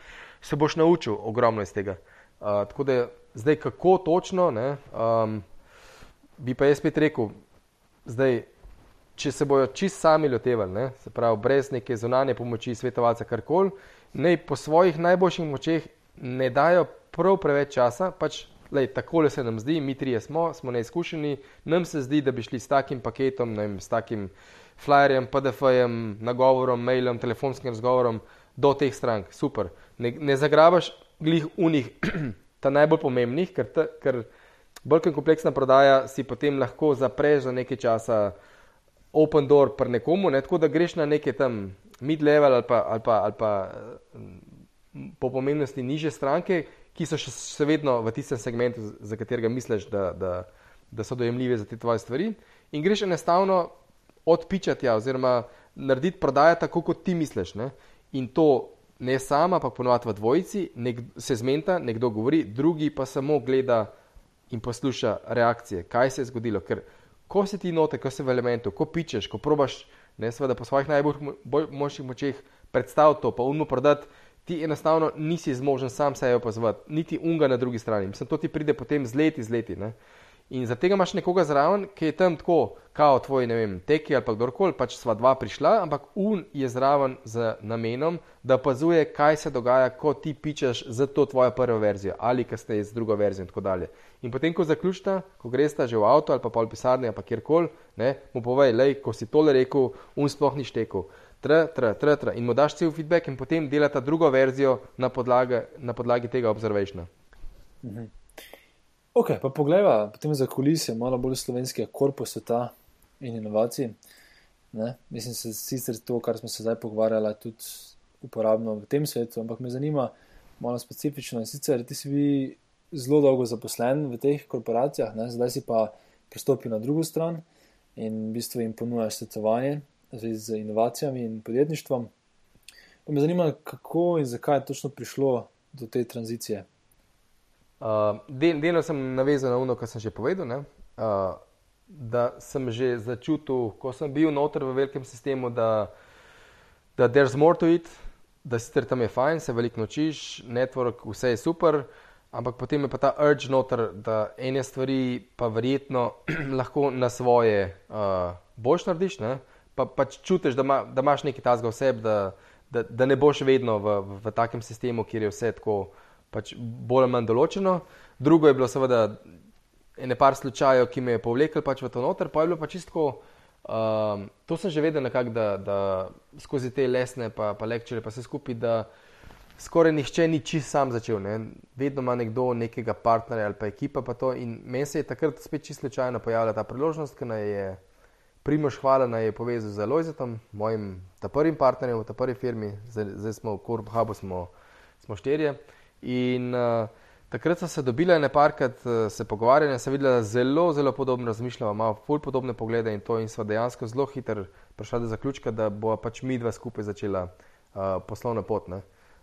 se boš naučil ogromno iz tega. Uh, tako da zdaj, kako točno, ne, um, bi pa jaz spet rekel, zdaj, če se bojo čist sami lotevali, ne, se pravi, brez neke zunanje pomoči, svetovalca, karkoli, naj po svojih najboljših močeh ne dajo prav preveč časa, pač lej, takole se nam zdi, mi trije smo, smo neizkušeni, nam se zdi, da bi šli s takim paketom, vem, s takim flyerjem, PDF-jem, nagovorom, mailom, telefonskim razgovorom do teh strank. Super. Ne, ne zagrabaš glih unih, [clears throat] ta najbolj pomembnih, ker, ta, ker bolj kot kompleksna prodaja si potem lahko zapreš za nekaj časa open door pri nekomu, ne, tako da greš na neke tam mid-level ali pa, ali pa, ali pa po pomembnosti niže stranke, ki so še, še vedno v tistem segmentu, za katerega misliš, da, da, da so dojemljive za te tvoje stvari. In greš enostavno odpičati, ja, oziroma narediti prodajo tako, kot ti misliš. Ne? In to ne sama, pa ponovadi v dvojici, nek, se zmenta, nekdo govori, drugi pa samo gleda in posluša reakcije, kaj se je zgodilo. Ker ko si ti note, ko si v elementu, ko pičeš, ko probaš, ne seveda po svojih najboljših močeh predstaviti to, pa umno prodati. Ti enostavno nisi zmožen sam sebe opazovati, niti unga na drugi strani. Mislim, to ti pride potem z leti, z leti. Ne? In za tega imaš nekoga zraven, ki je tam tako, kot tvoj, ne vem, teki ali kdorkoli, pač sva dva prišla, ampak un je zraven z namenom, da opazuje, kaj se dogaja, ko ti pičeš za to tvojo prvo verzijo ali kasneje z drugo verzijo in tako dalje. In potem, ko zaključita, ko greš ta že v avto ali pa pol pisarne ali pa kjerkoli, mu povej, lej, ko si tole rekel, un sploh ni štekel. Tra, tra, tra, tra. In mu daš cel feedback, in potem delata drugo verzijo na podlagi, na podlagi tega observationa. Mhm. Ok, pa pogledaj, potem za kulise, malo bolj slovenskega korpusa sveta in inovacij. Ne? Mislim, da je sicer to, kar smo se zdaj pogovarjali, tudi uporabno v tem svetu, ampak me zanima malo specifično. Sicer ti si bil zelo dolgo zaposlen v teh korporacijah, ne? zdaj si pa pristopil na drugo stran in v bistvu jim ponujaš svetovanje z inovacijami in podjetništvom. Pa me zanima, kako in zakaj je točno prišlo do te tranzicije. Uh, del, delno sem navezan na ono, kar sem že povedal. Uh, da sem že začutil, ko sem bil noter v velikem sistemu, da, da there's more to it, da sicer tam je fajn, se veliko nočiš, network, vse je super, ampak potem je pa ta urge noter, da ene stvari pa verjetno [clears throat] lahko na svoje uh, boš narediš, ne? Pa pač čutiš, da, ma, da imaš nekaj tazga v sebi, da, da, da ne boš vedno v, v, v takem sistemu, kjer je vse tako pač bolj ali manj določeno. Drugo je bilo seveda ene par slučajev, ki me je povlekel pač v to noter, pa je bilo pa čisto. Um, to sem že vedel, nekak, da, da skozi te lesne, pa, pa lekcije, pa vse skupaj, da skoraj nihče ni čist sam začel. Ne? Vedno ima nekdo nekega partnerja ali pa ekipa. Pa in meni se je takrat spet čisto slučajno pojavila ta priložnost, ki naj je Primož Hvala naj je povezal z Lojzetom, mojim prvim partnerjem v prvi firmi, zdaj, zdaj smo v Korbu, smo, smo štirje. In uh, takrat so se dobile neparkrat, uh, se pogovarjali in se videla, zelo, zelo podobno razmišljamo, imamo pol podobne poglede in to in smo dejansko zelo hitro prišli do zaključka, da bo pač mi dva skupaj začela uh, poslovno pot. Uh,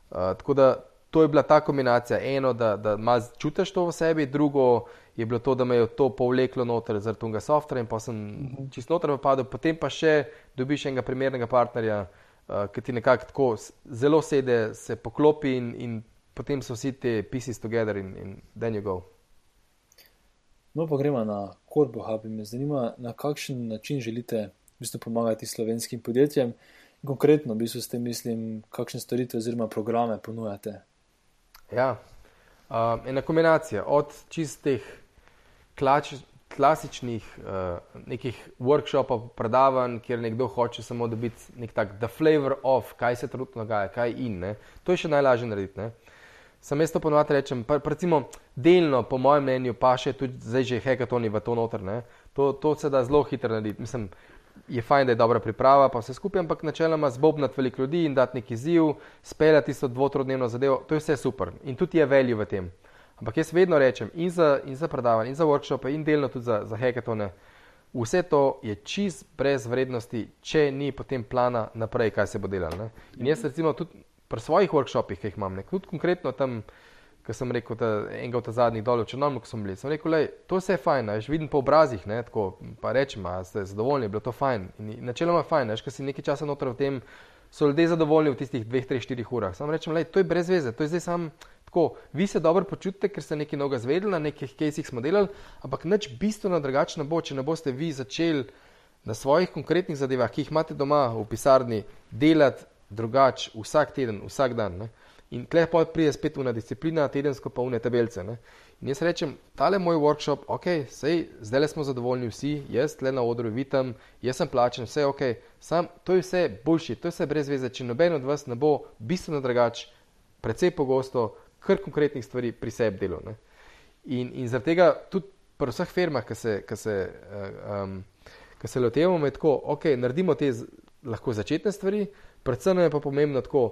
tako da to je bila ta kombinacija. Eno, da, da malo čutiš to v sebi, drugo je bilo to, da me je to povleklo noter zaradi tega softvera in pa sem uh mhm. -huh. čisto noter padel, potem pa še dobiš enega primernega partnerja. Uh, ki ti nekako tako zelo sede, se poklopi in, in potem so vsi ti pieces together in, in then you go. No, pa gremo na Corbo Hub in me zanima, na kakšen način želite v bistvu pomagati slovenskim podjetjem. Konkretno, v bistvu s tem mislim, kakšne storitve oziroma programe ponujate. Ja, uh, ena kombinacija od čistih klač, klasičnih uh, nekih workshopov, predavanj, kjer nekdo hoče samo dobiti nek tak the flavor of, kaj se trenutno dogaja, kaj in ne. To je še najlažje narediti. Ne? Sam jaz to ponovadi rečem, pa, recimo, delno, po mojem mnenju, pa še tudi zdaj že hekatoni v to noter. To, to se da zelo hitro narediti. Mislim, je fajn, da je dobra priprava, pa vse skupaj, ampak načeloma zbobnati veliko ljudi in dati neki izziv, speljati tisto dvotrodnevno zadevo, to je vse super in tudi je veljo v tem. Ampak jaz vedno rečem in za, in za predavanje, in za workshope, in delno tudi za, za hekatone, vse to je čist brez vrednosti, če ni potem plana naprej, kaj se bo delalo. Ne? In jaz recimo tudi pri svojih workshopih, ki jih imam, ne? tudi konkretno tam ki sem rekel, da enega od zadnjih dol, če nam smo bili. Sem rekel, da to vse je fajn, že vidim po obrazih, ne, tako, pa rečem, da ste zadovoljni, bilo to fajn. In načeloma je fajn, ker si nekaj časa noter v tem, so ljudje zadovoljni v tistih dveh, treh, štirih urah. Sam rečem, da to je brez veze, to je zdaj sam. Tako, vi se dobro počutite, ker ste nekaj novega zvedeli, na nekih kejsih smo delali, ampak nič bistveno drugačno bo, če ne boste vi začeli na svojih konkretnih zadevah, ki jih imate doma v pisarni, delati drugače vsak teden, vsak dan. Ne. In tle pa pride spet una disciplina, tedensko pa une tabelce. Ne? In jaz rečem, tale moj workshop, ok, sej, zdaj le smo zadovoljni vsi, jaz tle na odru vidim, jaz sem plačen, vse ok, sam, to je vse boljši, to je vse brez veze, če noben od vas ne bo bistveno drugač, precej pogosto, kar konkretnih stvari pri sebi delo. Ne? In, in zaradi tega tudi pri vseh firmah, ki se, se, um, se lotevamo, je tako, ok, naredimo te lahko začetne stvari, predvsem je pa pomembno tako,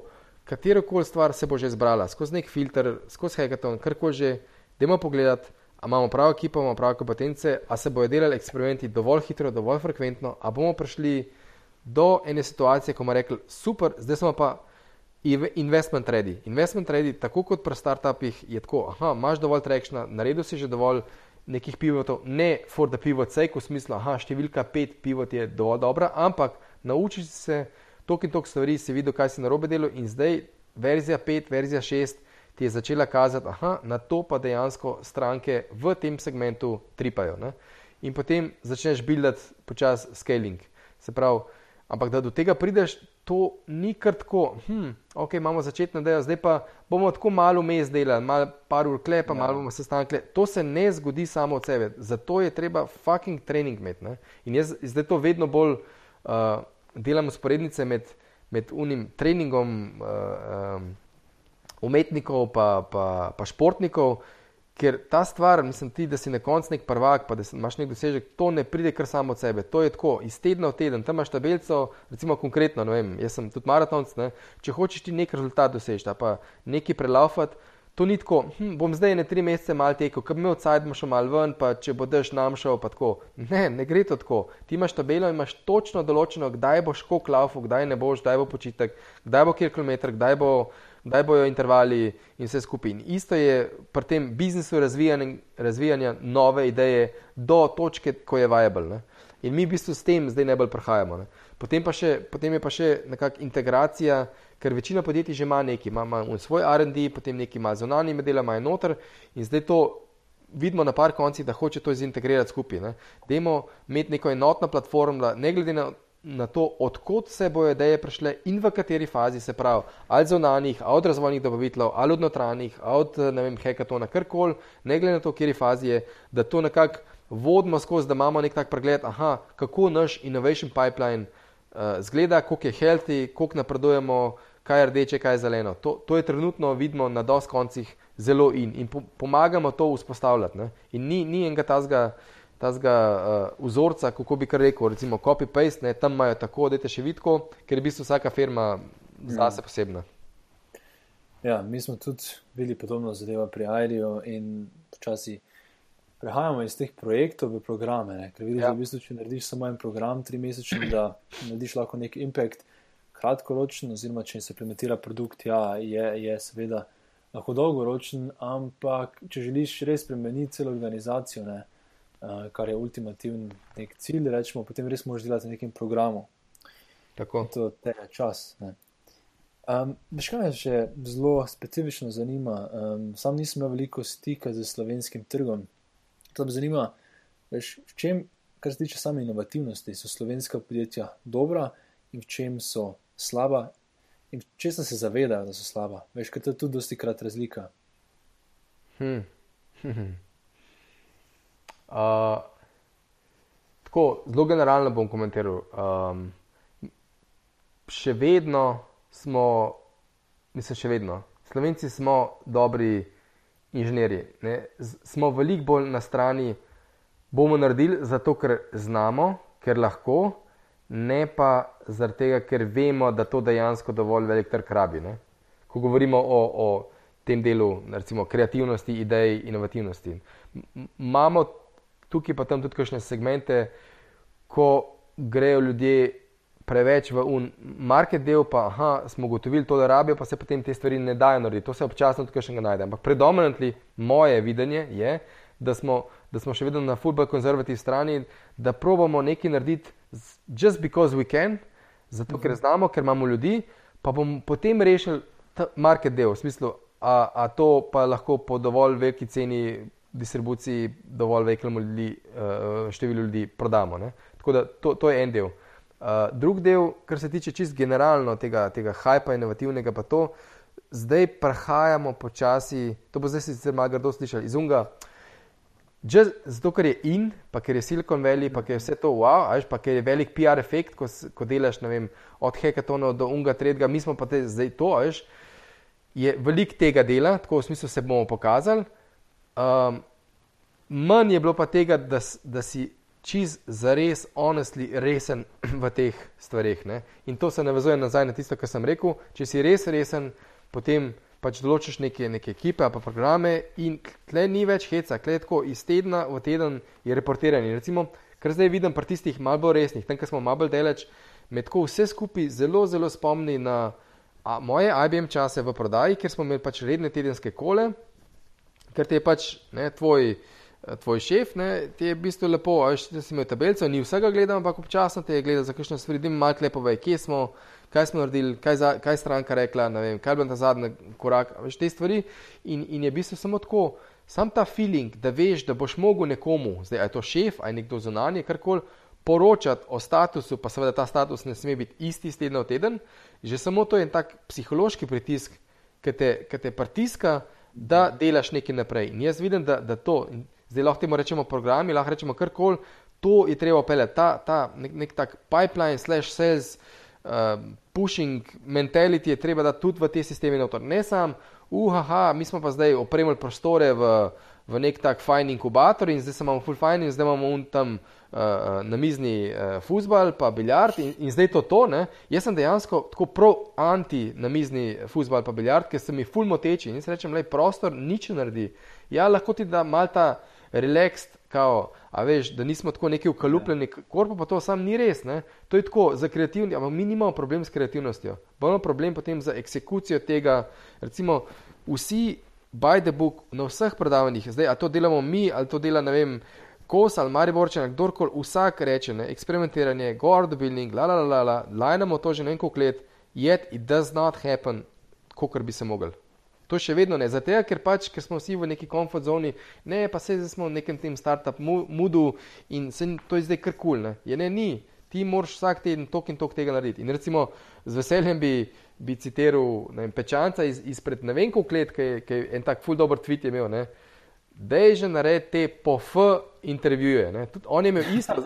katero koli stvar se bo že zbrala, skozi nek filter, skozi hackathon, kar koli že, da imamo pogled, ali imamo pravo ekipo, imamo prave kompetence, ali se bodo delali eksperimenti dovolj hitro, dovolj frekventno, ali bomo prišli do ene situacije, ko bomo rekli, super, zdaj smo pa investment ready. Investment ready, tako kot pri startupih, je tako, aha, imaš dovolj trekšna, naredil si že dovolj nekih pivotov, ne for the pivot sake, v smislu, aha, številka pet pivot je dovolj dobra, ampak nauči se, tok in tok stvari si videl, kaj si na robe delo, in zdaj verzija 5, verzija 6 ti je začela kazati, da na to pa dejansko stranke v tem segmentu tripajo. Ne? In potem začneš buildati počas scaling. Se pravi, ampak da do tega prideš, to ni kar tako. Hm, ok, imamo začetno delo, zdaj pa bomo tako malo mes delali, malo par ur klepa, ja. malo bomo sestankli. To se ne zgodi samo od sebe, zato je treba fucking trening imeti. In jaz zdaj to vedno bolj. Uh, delam usporednice med, med unim treningom uh, um, umetnikov pa, pa, pa športnikov, ker ta stvar, mislim ti, da si na koncu nek prvak, pa da imaš nek dosežek, to ne pride kar samo od sebe. To je tako, iz tedna v teden, tam imaš tabelico, recimo konkretno, ne vem, jaz sem tudi maratonc, ne, če hočeš ti nek rezultat doseči, pa nekaj prelaufati, to ni tako, hm, bom zdaj ne tri mesece mal tekel, ker me odsajdemo še mal ven, pa če boš nam šel, pa tako. Ne, ne gre to tako. Ti imaš tabelo imaš točno določeno, kdaj boš škok laufu, kdaj ne boš, kdaj bo počitek, kdaj bo kjer kilometr, kdaj, bo, kdaj bojo intervali in vse skupaj. In isto je pri tem biznisu razvijanja, razvijanja nove ideje do točke, ko je viable. Ne? In mi v bistvu s tem zdaj najbolj prihajamo. Potem, še, potem je pa še nekakšna integracija ker večina podjetij že ima nekaj, ima, ima svoj RD, potem nekaj ima zunanji medel, ima noter in zdaj to vidimo na par koncih, da hoče to zintegrirati skupaj. Demo imeti neko enotno platformo, da ne glede na, na to, odkot se bojo ideje prišle in v kateri fazi se pravi, ali zunanjih, ali od razvojnih dobaviteljev, ali od notranjih, ali od ne vem, hekatona, karkoli, ne glede na to, kjer je fazi je, da to nekako vodimo skozi, da imamo nek tak pregled, aha, kako naš innovation pipeline uh, zgleda, koliko je healthy, koliko napredujemo, kaj je rdeče, kaj je zeleno. To, to je trenutno vidno na dos koncih zelo in, in po, pomagamo to vzpostavljati. Ne? In ni, ni enega tazga, tazga uh, vzorca, kako bi kar rekel, recimo copy-paste, ne? tam imajo tako, da je še vidko, ker je v bistvu vsaka firma zase posebna. Ja, mi smo tudi bili podobno zadevo pri Airiju in počasi prehajamo iz teh projektov v programe. Ne? Ker vidiš, ja. da v bistvu, če narediš samo en program, tri mesečne, da narediš lahko nek impact kratkoročen, oziroma če se implementira produkt, ja, je, je seveda lahko dolgoročen, ampak če želiš res spremeniti celo organizacijo, ne, uh, kar je ultimativen nek cilj, rečemo, potem res moraš delati na nekem programu. Tako. To je čas. Um, veš, kaj me še zelo specifično zanima? Um, sam nisem imel veliko stika z slovenskim trgom. To me zanima, veš, v čem, kar se tiče same inovativnosti, so slovenska podjetja dobra in v čem so slaba in če se zavedajo, da so slaba. Veš, kaj je tudi dosti krat razlika. Hmm. uh, tako, zelo generalno bom komentiral. Um, še vedno smo, mislim, še vedno. Slovenci smo dobri inženirji. Ne? Smo veliko bolj na strani, bomo naredili zato, ker znamo, ker lahko ne pa zaradi tega, ker vemo, da to dejansko dovolj velik trg rabi. Ne? Ko govorimo o, o tem delu, recimo kreativnosti, idej, inovativnosti. Imamo tukaj pa tam tudi kakšne segmente, ko grejo ljudje preveč v un market del, pa aha, smo ugotovili to, da rabijo, pa se potem te stvari ne dajo narediti. To se občasno tudi še najde. Ampak predominantly moje videnje je, da smo, da smo še vedno na football konzervativni strani, da probamo nekaj narediti just because we can, zato ker mhm. znamo, ker imamo ljudi, pa bomo potem rešili ta market del, v smislu, a, a to pa lahko po dovolj veliki ceni distribuciji, dovolj velikem ljudi, uh, številu ljudi prodamo. Ne? Tako da to, to je en del. Uh, drug del, kar se tiče čist generalno tega, tega hajpa inovativnega, pa to, zdaj prehajamo počasi, to bo zdaj sicer malo grdo slišati, iz unga. Just, zato, ker je in, pa ker je Silicon Valley, pa ker je vse to wow, ajš, pa ker je velik PR efekt, ko, ko delaš vem, od hekatona do unga tretjega, mi smo pa te zdaj to, ajš, je velik tega dela, tako v smislu se bomo pokazali. Um, manj je bilo pa tega, da, da si čez zares, honestly, resen [clears throat] v teh stvarih. Ne? In to se navezuje nazaj na tisto, kar sem rekel. Če si res resen, potem pač določiš neke, neke ekipe ali programe in tle ni več heca, tle je tako iz tedna v teden je reportiranje. Recimo, kar zdaj vidim pri tistih malo bolj resnih, tam, kjer smo malo bolj deleč, me tako vse skupaj zelo, zelo spomni na moje IBM čase v prodaji, ker smo imeli pač redne tedenske kole, ker te je pač ne, tvoj. Eh, tvoj šef, ne, ti je v bistvu lepo, veš, da si imel tabelico, ni vsega gledal, ampak občasno te je gledal za kakšne stvari, da mi malo lepo ve, kje smo, kaj smo naredili, kaj, za, kaj stranka rekla, ne vem, kaj je bil ta zadnji korak, veš, te stvari. In, in je v bistvu samo tako, sam ta feeling, da veš, da boš mogel nekomu, zdaj je to šef, aj nekdo zunanje, karkoli, poročati o statusu, pa seveda ta status ne sme biti isti iz tedna v teden, že samo to je en tak psihološki pritisk, ki te, te pritiska, da delaš nekaj naprej. In jaz vidim, da, da to zdaj lahko temu rečemo programi, lahko rečemo karkoli, to je treba peljati, ta, ta nek, nek tak pipeline, slash sales, uh, pushing mentality je treba da tudi v te sisteme noter. Ne sam, uhaha, mi smo pa zdaj opremili prostore v, v nek tak fajn inkubator in zdaj se imamo full fine in zdaj imamo un tam. Uh, na mizni uh, futbal, pa biljard, in, in zdaj to to. Ne? Jaz sem dejansko tako pro-anti na mizni futbal, pa biljard, ker se mi fulmo teči in jaz rečem, je prostor nič naredi. Ja, lahko ti da malta relaxed, kao, a veš, da nismo tako neki ukalupljeni, ja. korpo pa to sam ni res. Ne? To je tako za kreativnost, ampak mi nimamo problem s kreativnostjo. Imamo problem potem za eksekucijo tega, recimo vsi by the book na vseh predavanjih, zdaj, a to delamo mi, ali to dela, ne vem, kos ali mariborčen, kdorkoli, vsak reče, ne, eksperimentiranje, guard building, la la la la, la, lajnamo to že neko let, yet it does not happen, kot bi se mogli. To še vedno ne, zato ker, pač, ker smo vsi v neki komfort zoni, ne pa se zdaj smo v nekem tem startup moodu in se, to je zdaj kar kul. Cool, je ne, ni, ti moraš vsak teden tok in tok tega narediti. In recimo z veseljem bi, bi citiral vem, Pečanca iz, izpred ne vem koliko let, ki je en tak full dober tweet imel. Ne, da je že naredil te pof intervjuje. Tudi on je imel isto.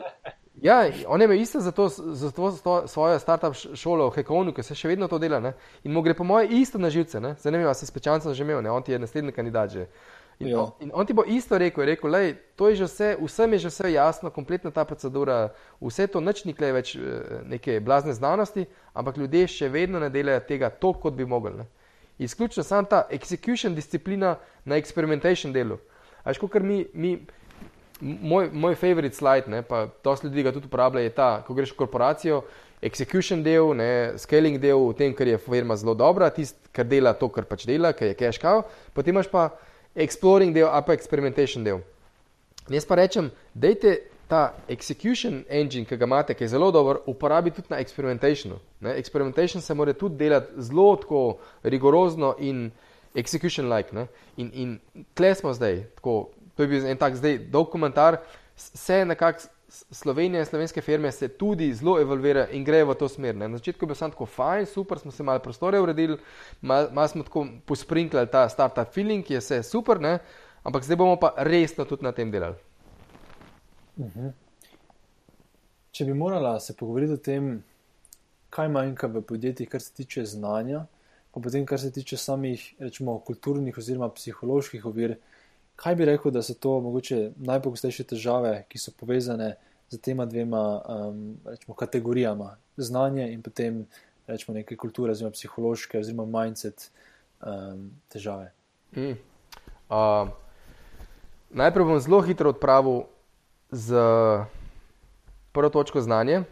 Ja, on je imel isto za to, za to svojo startup šolo v Hekonu, ki se še vedno to dela. Ne? In mu gre po moje isto na živce. Zanimivo, a se spečanca že imel, ne? on ti je naslednji kandidat že. In, ja. on, in on ti bo isto rekel, je rekel, lej, to je že vse, vsem je že vse jasno, kompletna ta procedura, vse to nič ni kle več eh, neke blazne znanosti, ampak ljudje še vedno ne delajo tega toliko, kot bi mogli. Ne? Izključno samo ta execution disciplina na experimentation delu. Ajš, kot mi, mi moj, moj favorite slide, ne, pa dosti ljudi ga tudi uporablja, je ta, ko greš v korporacijo, execution del, ne, scaling del, v tem, kar je firma zelo dobra, tist, kar dela to, kar pač dela, kar je cash cow, potem imaš pa exploring del, a pa experimentation del. In jaz pa rečem, dejte ta execution engine, ki ga imate, ki je zelo dober, uporabi tudi na experimentationu. Ne. Experimentation se mora tudi delati zelo tako rigorozno in execution-like. In, in tle smo zdaj, tako to je bil en tak zdaj dolg komentar, se nekako Slovenija in slovenske firme se tudi zelo evolvira in grejo v to smer. Ne. Na začetku je bil samo tako fajn, super, smo se malo prostore uredili, malo mal smo tako posprinklali ta startup feeling, ki je vse super, ne. ampak zdaj bomo pa resno tudi na tem delali. Uh mhm. -huh. Če bi morala se pogovoriti o tem, kaj manjka v podjetjih, kar se tiče znanja, pa potem, kar se tiče samih, rečemo, kulturnih oziroma psiholoških ovir, kaj bi rekel, da so to mogoče najpogostejše težave, ki so povezane za tema dvema um, rečemo, kategorijama, znanje in potem rečemo neke kulture, oziroma psihološke, oziroma mindset um, težave. Mm. Uh, najprej bom zelo hitro odpravil z prvo točko znanje.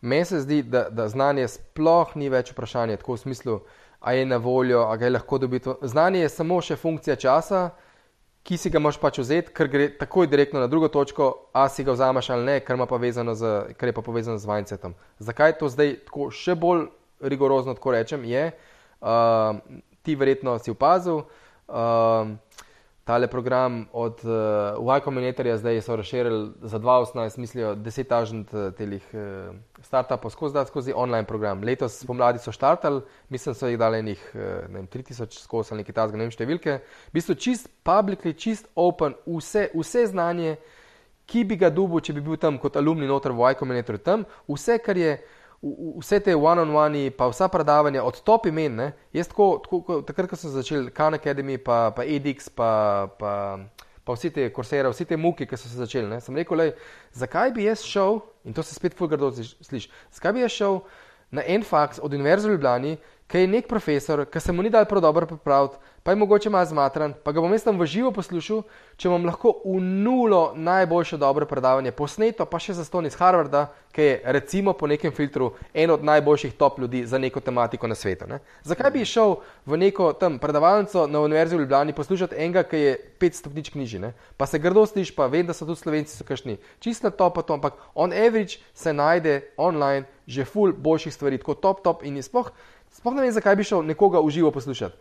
Meni se zdi, da, da znanje sploh ni več vprašanje, tako v smislu, a je na voljo, a ga je lahko dobiti. Znanje je samo še funkcija časa, ki si ga moš pač vzeti, ker gre takoj direktno na drugo točko, a si ga vzameš ali ne, pa z, kar je pa povezano z vanjcetom. Zakaj to zdaj tako še bolj rigorozno tako rečem? Je, uh, ti verjetno si opazil. Uh, tale program od uh, Y Combinatorja zdaj so razširili za 2018, mislijo 10 tažnt uh, telih uh, startupov skozi, da skozi online program. Letos spomladi so štartali, mislim, so jih dali enih uh, ne vem, 3000 skozi ali nekaj tasga, ne vem številke. V bistvu čist publicly, čist open, vse, vse znanje, ki bi ga dubil, če bi bil tam kot alumni noter v Y Combinatorju tam, vse, kar je vse te one-on-one, pa vsa predavanja od top imen. Ne? Jaz tako, tako takrat, ko sem začel Khan Academy, pa, pa EDX, pa, pa, pa vsi te kursere, vsi te muki, ki so se začeli, sem rekel, lej, zakaj bi jaz šel, in to se spet fulgardo sliši, zakaj bi jaz šel na en faks od Univerze v Ljubljani, ki je nek profesor, ki se mu ni dal prav dobro pripraviti, pa je mogoče malo zmatran, pa ga bom jaz tam v živo poslušal, če bom lahko v nulo najboljše dobro predavanje posneto, pa še za ston iz Harvarda, ki je recimo po nekem filtru en od najboljših top ljudi za neko tematiko na svetu. Ne? Zakaj bi šel v neko tam predavalnico na Univerzi v Ljubljani poslušati enega, ki je pet stopničk nižji, ne? pa se grdo sliši, pa vem, da so tudi slovenci so kašni, čisto top, pa to, ampak on average se najde online že full boljših stvari, tako top, top in je sploh. Sploh ne vem, zakaj bi šel nekoga v živo poslušati.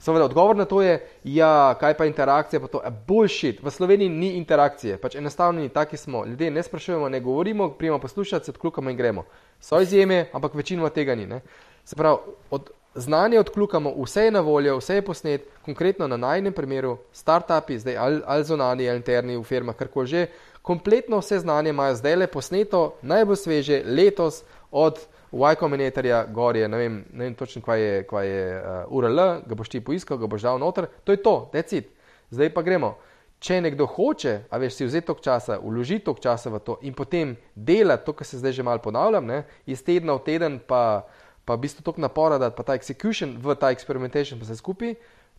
Seveda, odgovor na to je, ja, kaj pa interakcija, pa to je bullshit. V Sloveniji ni interakcije, pač enostavno ni, taki smo. Ljudje ne sprašujemo, ne govorimo, prijemo poslušati, se odklukamo in gremo. So izjeme, ampak večinoma tega ni. Ne? Se pravi, od znanja odklukamo, vse je na voljo, vse je posnet, konkretno na najnem primeru, startupi, zdaj ali, ali zonani, ali interni v firmah, karkoli že, kompletno vse znanje imajo zdaj le posneto, najbolj sveže, letos od. Y kombinatorja, gorje, ne vem, ne vem točno, kaj je, kaj je uh, URL, ga boš ti poiskal, ga boš dal noter, to je to, decid. Zdaj pa gremo. Če nekdo hoče, a veš, si vzeti tok časa, uložiti tok časa v to in potem delati to, kar se zdaj že malo ponavljam, ne, iz tedna v teden, pa, pa v bistvu tok napora, da pa ta execution v ta experimentation pa se skupi,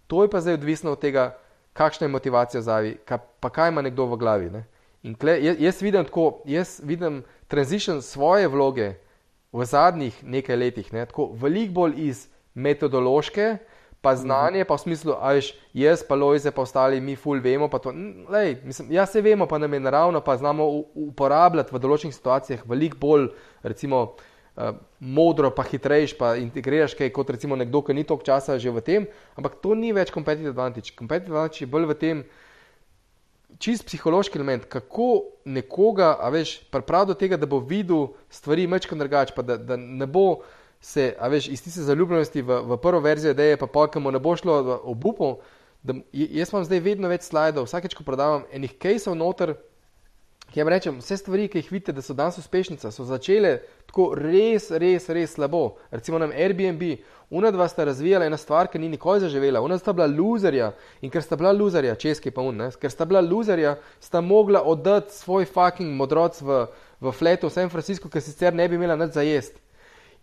to je pa zdaj odvisno od tega, kakšna je motivacija zavi, ka, pa kaj ima nekdo v glavi. Ne. In kle, jaz, jaz vidim tako, jaz vidim transition svoje vloge, v zadnjih nekaj letih, ne, tako veliko bolj iz metodološke, pa znanje, pa v smislu, ajš, jaz, pa Lojze, pa ostali, mi ful vemo, pa to, lej, mislim, ja se vemo, pa nam je naravno, pa znamo uporabljati v določenih situacijah veliko bolj, recimo, uh, modro, pa hitrejš, pa integriraš kaj kot recimo nekdo, ki ni toliko časa že v tem, ampak to ni več competitive advantage. Competitive advantage je bolj v tem, čist psihološki element, kako nekoga, a veš, pripravi do tega, da bo videl stvari mečko drugače, pa da, da ne bo se, a veš, iz tiste zaljubljenosti v, v prvo verzijo, da je pa polkamo ne bo šlo obupo. Jaz imam zdaj vedno več slajdov, vsakeč, ko prodavam enih caseov noter, ki jim rečem, vse stvari, ki jih vidite, da so danes uspešnice, so začele tako res, res, res slabo. Recimo nam Airbnb, una dva sta razvijala ena stvar, ki ni nikoli zaživela, una sta bila loserja in ker sta bila loserja, česki pa un, ne? ker sta bila loserja, sta mogla oddati svoj fucking modroc v, v fletu v San Francisco, ker sicer ne bi imela nič za jest.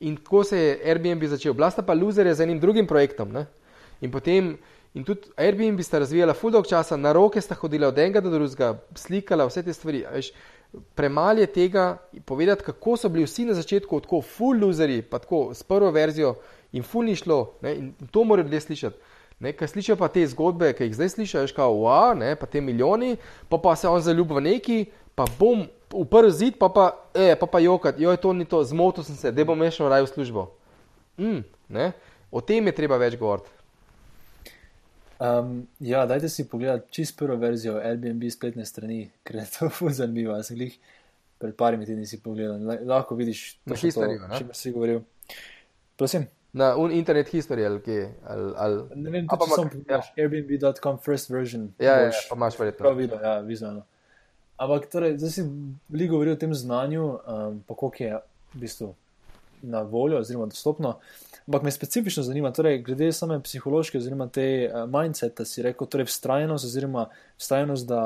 In tako se je Airbnb začel. Bila sta pa loserja z enim drugim projektom. Ne? In potem In tudi Airbnb sta razvijala full dog časa, na roke sta hodila od enega do drugega, slikala vse te stvari. Premalo je tega povedati, kako so bili vsi na začetku tako full loseri, pa tako s prvo verzijo in full ni šlo. Ne? In to morajo ljudje slišati. Kaj slišijo pa te zgodbe, ki jih zdaj slišijo, je kao, wow, ne, pa te milijoni, pa pa se on zaljubi v neki, pa bom v prvi zid, pa pa, e, pa pa jokat, joj, to ni to, zmotil sem se, da bom šel raj v službo. Mm, o tem je treba več govoriti. Um, ja, dajte si pogledati čisto prvo verzijo Airbnb spletne strani, ker je to [laughs] zanimivo. Jaz sem jih pred parimi tedni si pogledal. Lahko vidiš, da je to že nekaj, si govoril. Prosim. Na internet history ali kaj. Ali, ali... Ne vem, če sem ja. Airbnb.com first version. Ja, ja, pa imaš verjetno. Prav videl, ja, vizualno. Ampak torej, zdaj si veliko govoril o tem znanju, um, pa koliko je v bistvu na voljo oziroma dostopno. Ampak me specifično zanima, torej, glede same psihološke, oziroma te uh, mindset, da si rekel, torej, vztrajnost, oziroma vztrajnost, da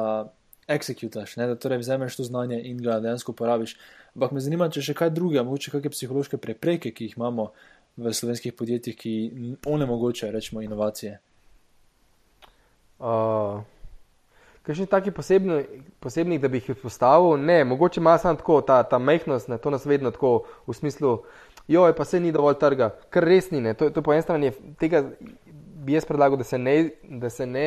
executaš, ne, da torej vzameš to znanje in ga dejansko uporabiš. Ampak me zanima, če še kaj drugega, mogoče kakšne psihološke prepreke, ki jih imamo v slovenskih podjetjih, ki onemogočajo, rečemo, inovacije. Uh, Kaj še taki posebni, posebnih, da bi jih izpostavil? Ne, mogoče ima samo tako, ta, ta mehkost, to nas vedno tako v smislu, jo je pa se ni dovolj trga, kar res ni. To, to po eni strani tega bi jaz predlagal, da se ne. Da se ne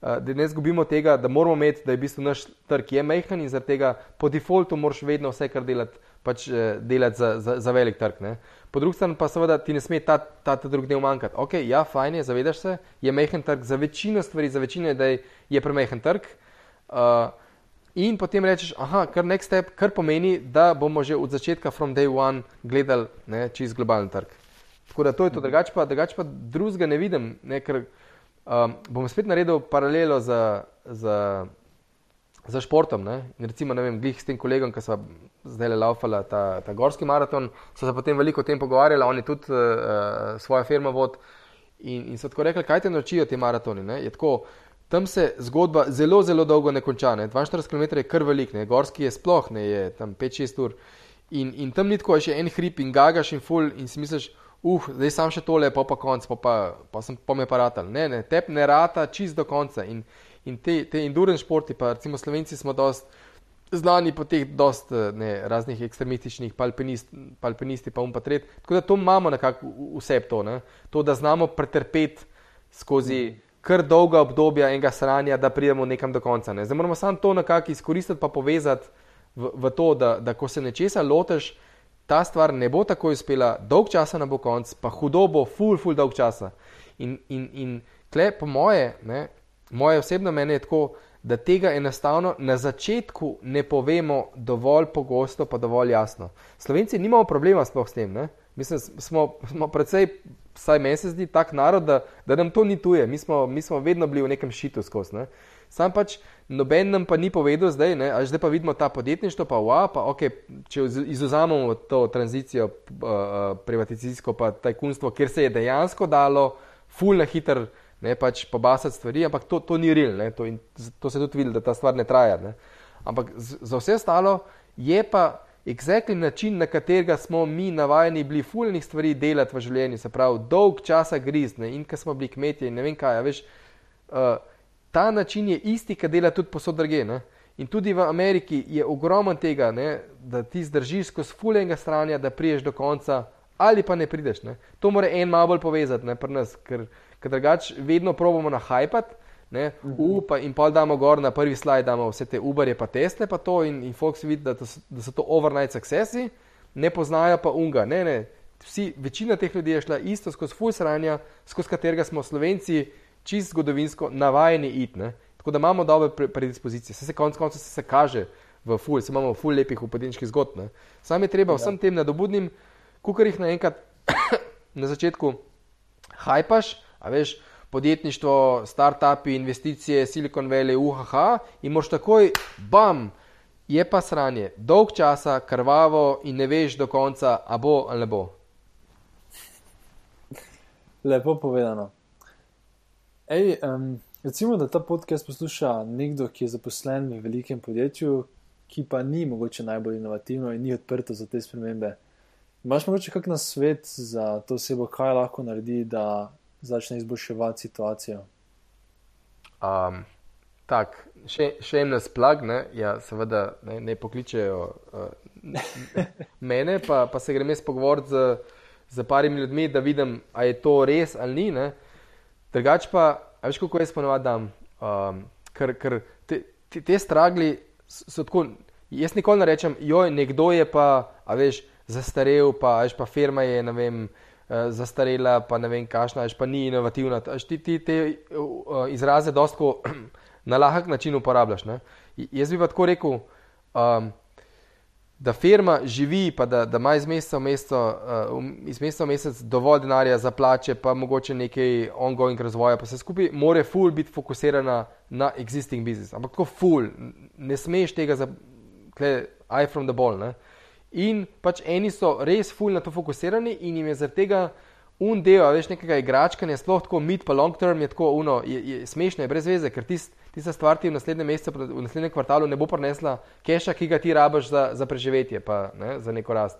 Da ne zgubimo tega, da moramo imeti, da je v bistvu naš trg je mehen in zaradi tega po defaultu moraš vedno vse, kar delati, pač delati za, za, za velik trg. Ne? Po drugi strani pa seveda ti ne sme ta, ta, ta drugi del manjkati. Ok, ja, fajn je, zavedaš se, je mehen trg za večino stvari, za večino idej je premehen trg. Uh, in potem rečeš, aha, kar next step, kar pomeni, da bomo že od začetka, from day one, gledali čez globalni trg. Tako da to je to, drugače pa, drugač pa drugega ne vidim, ne, ker um, bom spet naredil paralelo z, z, z športom. Ne. Recimo, ne vem, glih s tem kolegom, ki so zdaj le laufali ta, ta gorski maraton, so se potem veliko o tem pogovarjali, oni tudi uh, svojo firmo vod. In, in so tako rekli, kaj te naučijo ti maratoni. Ne? Je tako, tam se zgodba zelo, zelo dolgo ne konča. Ne? 42 km je kar velik, ne? gorski je sploh ne, je tam 5-6 ur. In, in tam ni tako, je še en hrib in gagaš in ful in si misliš, uh, zdaj sam še tole, pa pa konc, pa, pa, pa sem pa me paratal. Ne, ne, tep ne rata čist do konca. In, in te, te endurance športi, pa recimo slovenci smo dost znani po teh dost ne, raznih ekstremističnih, pa alpinist, alpinisti, pa umpatret. Tako da to imamo nekako vse to, ne? to, da znamo pretrpeti skozi. Mm kar dolga obdobja enega sranja, da pridemo nekam do konca. Ne. Zdaj moramo samo to nekako izkoristiti, pa povezati v, v to, da, da ko se nečesa loteš, ta stvar ne bo tako uspela, dolg časa ne bo konc, pa hudo bo, full, full dolg časa. In, in, in tle, po moje, ne, moje osebno mnenje je tako, da tega enostavno na začetku ne povemo dovolj pogosto, pa dovolj jasno. Slovenci nimamo problema sploh s tem. Ne. Mislim, smo, smo predvsej vsaj meni se zdi tak narod, da, da nam to ni tuje. Mi smo, mi smo vedno bili v nekem šitu skozi. Ne? Sam pač noben nam pa ni povedal zdaj, ne? a zdaj pa vidimo ta podjetništvo, pa wow, pa ok, če izuzamemo to tranzicijo uh, privatizacijsko, pa tajkunstvo, kjer se je dejansko dalo fulno hiter. Ne pač pobasati stvari, ampak to, to ni real, to, to se tudi vidi, da ta stvar ne traja. Ne? Ampak z, za vse ostalo je pa exactly način, na katerega smo mi navajeni bili fulnih stvari delati v življenju, se pravi, dolg časa grizne in ker smo bili kmetje in ne vem kaj, veš, uh, ta način je isti, ki dela tudi posod druge. Ne? In tudi v Ameriki je ogromno tega, ne, da ti zdržiš skozi fulnega stranja, da priješ do konca, ali pa ne prideš. Ne. To mora en malo bolj povezati, ne pri nas, ker, ker drugače vedno probujemo na hajpat. Ne, upa, in pa damo gor na prvi slajd, da imamo vse te Uberje, pa Tesle, pa to, in, in Fox vidi, da, da so to overnight successi, ne poznajo pa unga. Ne, ne. Vsi, večina teh ljudi je šla isto skozi fulsranja, skozi katerega smo slovenci čist zgodovinsko navajeni iti. Tako da imamo dobre predispozicije, se, se konec koncev se, se kaže v ful, se imamo ful lepih upadniških zgodb. Ne. Sam je treba vsem tem nadobudnim, kukar jih naenkrat [coughs] na začetku hajpaš, a veš, podjetništvo, start-upi, investicije, Silicon Valley, UHH in moš takoj, bam, je pa sranje, dolg časa, krvavo in ne veš do konca, a bo ali ne bo. Lepo povedano. Ej, um, recimo, da ta podcast posluša nekdo, ki je zaposlen v velikem podjetju, ki pa ni mogoče najbolj inovativno in ni odprto za te spremembe. Imaš morda kakšen svet za to osebo, kaj lahko naredi, da začne izboljševati situacijo. Um, tak, še, še en nasplag, ne, ja, seveda ne, ne pokličejo uh, [laughs] mene, pa, pa se grem jaz pogovoriti z, z parimi ljudmi, da vidim, ali je to res ali ni. Drugač pa, veš, kako jaz ponovadam, um, ker, ker te, te, te stragli so tako. Jaz nikoli ne rečem, joj, nekdo je pa, a veš, zastarel, pa, veš, pa firma je, ne vem. Eh, zastarela, pa ne vem, kašna, až pa ni inovativna. Až ti, ti te uh, izraze dosto [clears throat] na lahek način uporabljaš. Ne? Jaz bi pa tako rekel, um, da firma živi, pa da, da ima iz meseca v mesec, uh, iz meseca v mesec dovolj denarja za plače, pa mogoče nekaj ongoing razvoja, pa se skupaj, more full biti fokusirana na existing business. Ampak tako full, ne smeš tega za, tle, eye from the ball. Ne? In pač eni so res fulj na to fokusirani in jim je zaradi tega un del, veš, nekega igračkanja, sploh tako mid pa long term je tako uno, je, je smešno, je brez veze, ker tist, tista stvar ti v naslednjem mesecu, v naslednjem kvartalu ne bo prinesla keša, ki ga ti rabaš za, za preživetje, pa ne, za neko rast.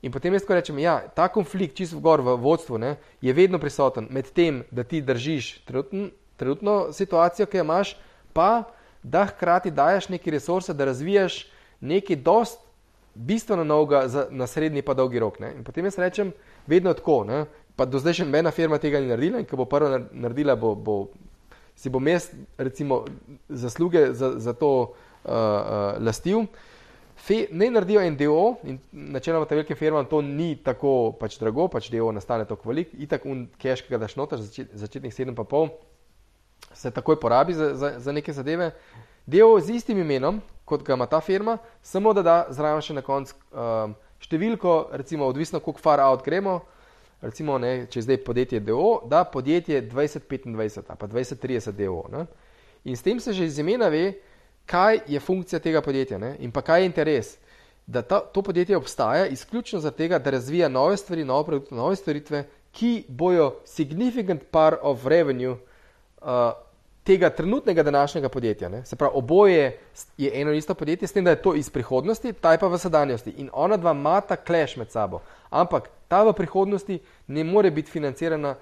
In potem jaz rečem, da ja, ta konflikt, čisto v gor v vodstvu, ne, je vedno prisoten med tem, da ti držiš trenutn, trenutno situacijo, ki jo imaš, pa da hkrati dajes neki resurse, da razvijaš nekaj dost bistveno novega za, na srednji pa dolgi rok. Ne. In potem jaz rečem, vedno tako, ne. pa do zdaj še nobena firma tega ni naredila in ko bo prva naredila, bo, bo, si bo mest recimo zasluge za, za to uh, uh, lastil. Fe, ne naredijo NDO in načeloma ta velikim firmam to ni tako pač drago, pač DO nastane tako velik, itak un cash, ki ga daš noter, začet, začetnih 7,5, se takoj porabi za, za, za neke zadeve. DO z istim imenom, kot ga ima ta firma, samo da da zraven še na koncu um, številko, recimo odvisno, koliko far out gremo, recimo, ne, če zdaj podjetje DO, da podjetje 2025 ali pa 2030 DO. Ne? In s tem se že iz imena ve, kaj je funkcija tega podjetja ne? in pa kaj je interes. Da ta, to podjetje obstaja izključno zato, da razvija nove stvari, nove produkte, nove storitve, ki bojo significant part of revenue uh, tega trenutnega današnjega podjetja. Ne? Se pravi, oboje je eno in isto podjetje, s tem, da je to iz prihodnosti, ta je pa v sedanjosti. In ona dva mata kleš med sabo. Ampak ta v prihodnosti ne more biti financirana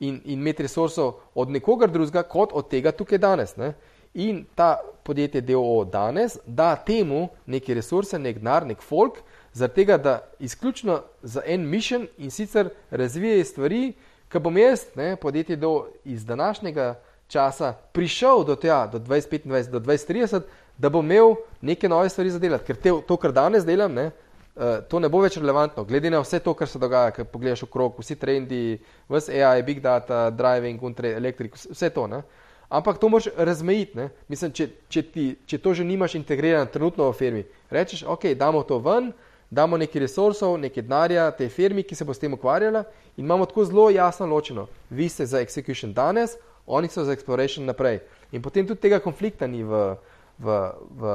in, in imeti resursov od nekoga drugega, kot od tega tukaj danes. Ne? in ta podjetje DOO danes da temu neki resurse, nek denar, nek folk, zaradi tega, da izključno za en mission in sicer razvije stvari, ki bom jaz, ne, podjetje do iz današnjega časa, prišel do tega, do 2025, do 2030, da bom imel neke nove stvari za delati, ker te, to, kar danes delam, ne, uh, to ne bo več relevantno, glede na vse to, kar se dogaja, ker pogledaš okrog, vsi trendi, vse AI, big data, driving, elektrik, vse to. Ne. Ampak to moraš razmejiti. Mislim, če, če, ti, če to že nimaš integrirano trenutno v firmi, rečeš, ok, damo to ven, damo nekaj resursov, nekaj denarja tej firmi, ki se bo s tem ukvarjala in imamo tako zelo jasno ločeno. Vi ste za execution danes, oni so za exploration naprej. In potem tudi tega konflikta ni v, v, v,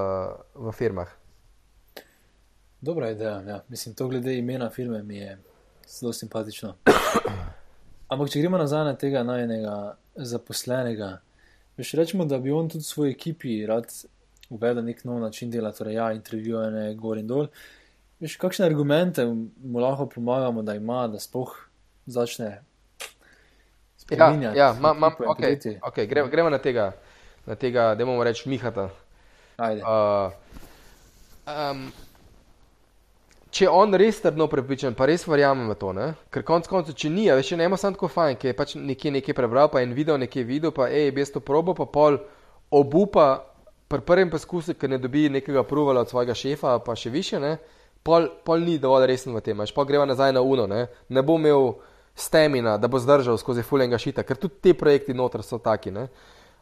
v firmah. Dobra ideja. Ja. Mislim, to glede imena firme mi je zelo simpatično. Ampak, če gremo nazaj na tega najnega zaposlenega, Veš, rečemo, da bi on tudi v svoji ekipi rad uvedel nek nov način dela, torej ja, intervjuje gor in dol. Veš, kakšne argumente mu lahko pomagamo, da ima, da spoh začne spremenjati? Ja, ja ma, ma, okay, okay, gremo, gremo na tega, na tega da bomo reči Mihata. Ajde. Uh, um, če on res trdno prepričan, pa res verjamem v to, ne? ker konec koncev, če ni, veš, ne ima samo tako fajn, ki je pač nekje nekaj prebral, pa en video nekaj videl, pa bi jaz to probo, pa pol obupa pri prvem poskusu, ker ne dobi nekega pruvala od svojega šefa, pa še više, ne? Pol, pol ni dovolj resen v tem, pa greva nazaj na uno, ne, ne bo imel stamina, da bo zdržal skozi fuljenga šita, ker tudi ti projekti noter so taki, ne.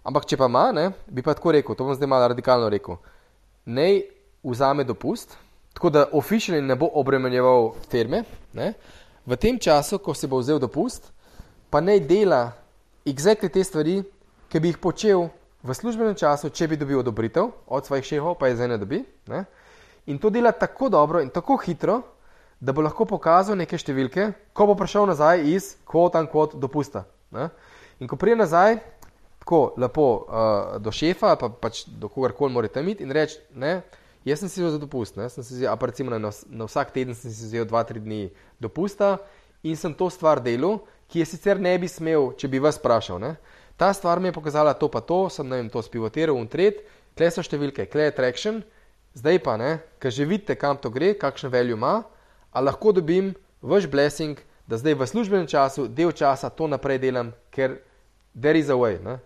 Ampak če pa ima, ne, bi pa tako rekel, to bom zdaj malo radikalno rekel, nej vzame dopust, tako da oficialno ne bo obremenjeval firme. Ne? V tem času, ko se bo vzel dopust, pa naj dela exactly te stvari, ki bi jih počel v službenem času, če bi dobil odobritev od svojih šehov, pa je zdaj ne dobi. Ne? In to dela tako dobro in tako hitro, da bo lahko pokazal neke številke, ko bo prišel nazaj iz kvot in kvot dopusta. Ne? In ko prije nazaj, tako lepo uh, do šefa, pa pač do kogarkoli morate imeti in reči, Jaz sem si vzel dopust, vzel, recimo, na, na vsak teden sem si vzel 2-3 dni dopusta in sem to stvar delal, ki je sicer ne bi smel, če bi vas vprašal. Ne? Ta stvar mi je pokazala to, pa to, sem vem, to spivotiral in tret, kle so številke, kle je traction, zdaj pa ne, ker že vidite, kam to gre, kakšen velju ima, a lahko dobim vaš blessing, da zdaj v službenem času, del časa to naprej delam, ker there is a way. Ne?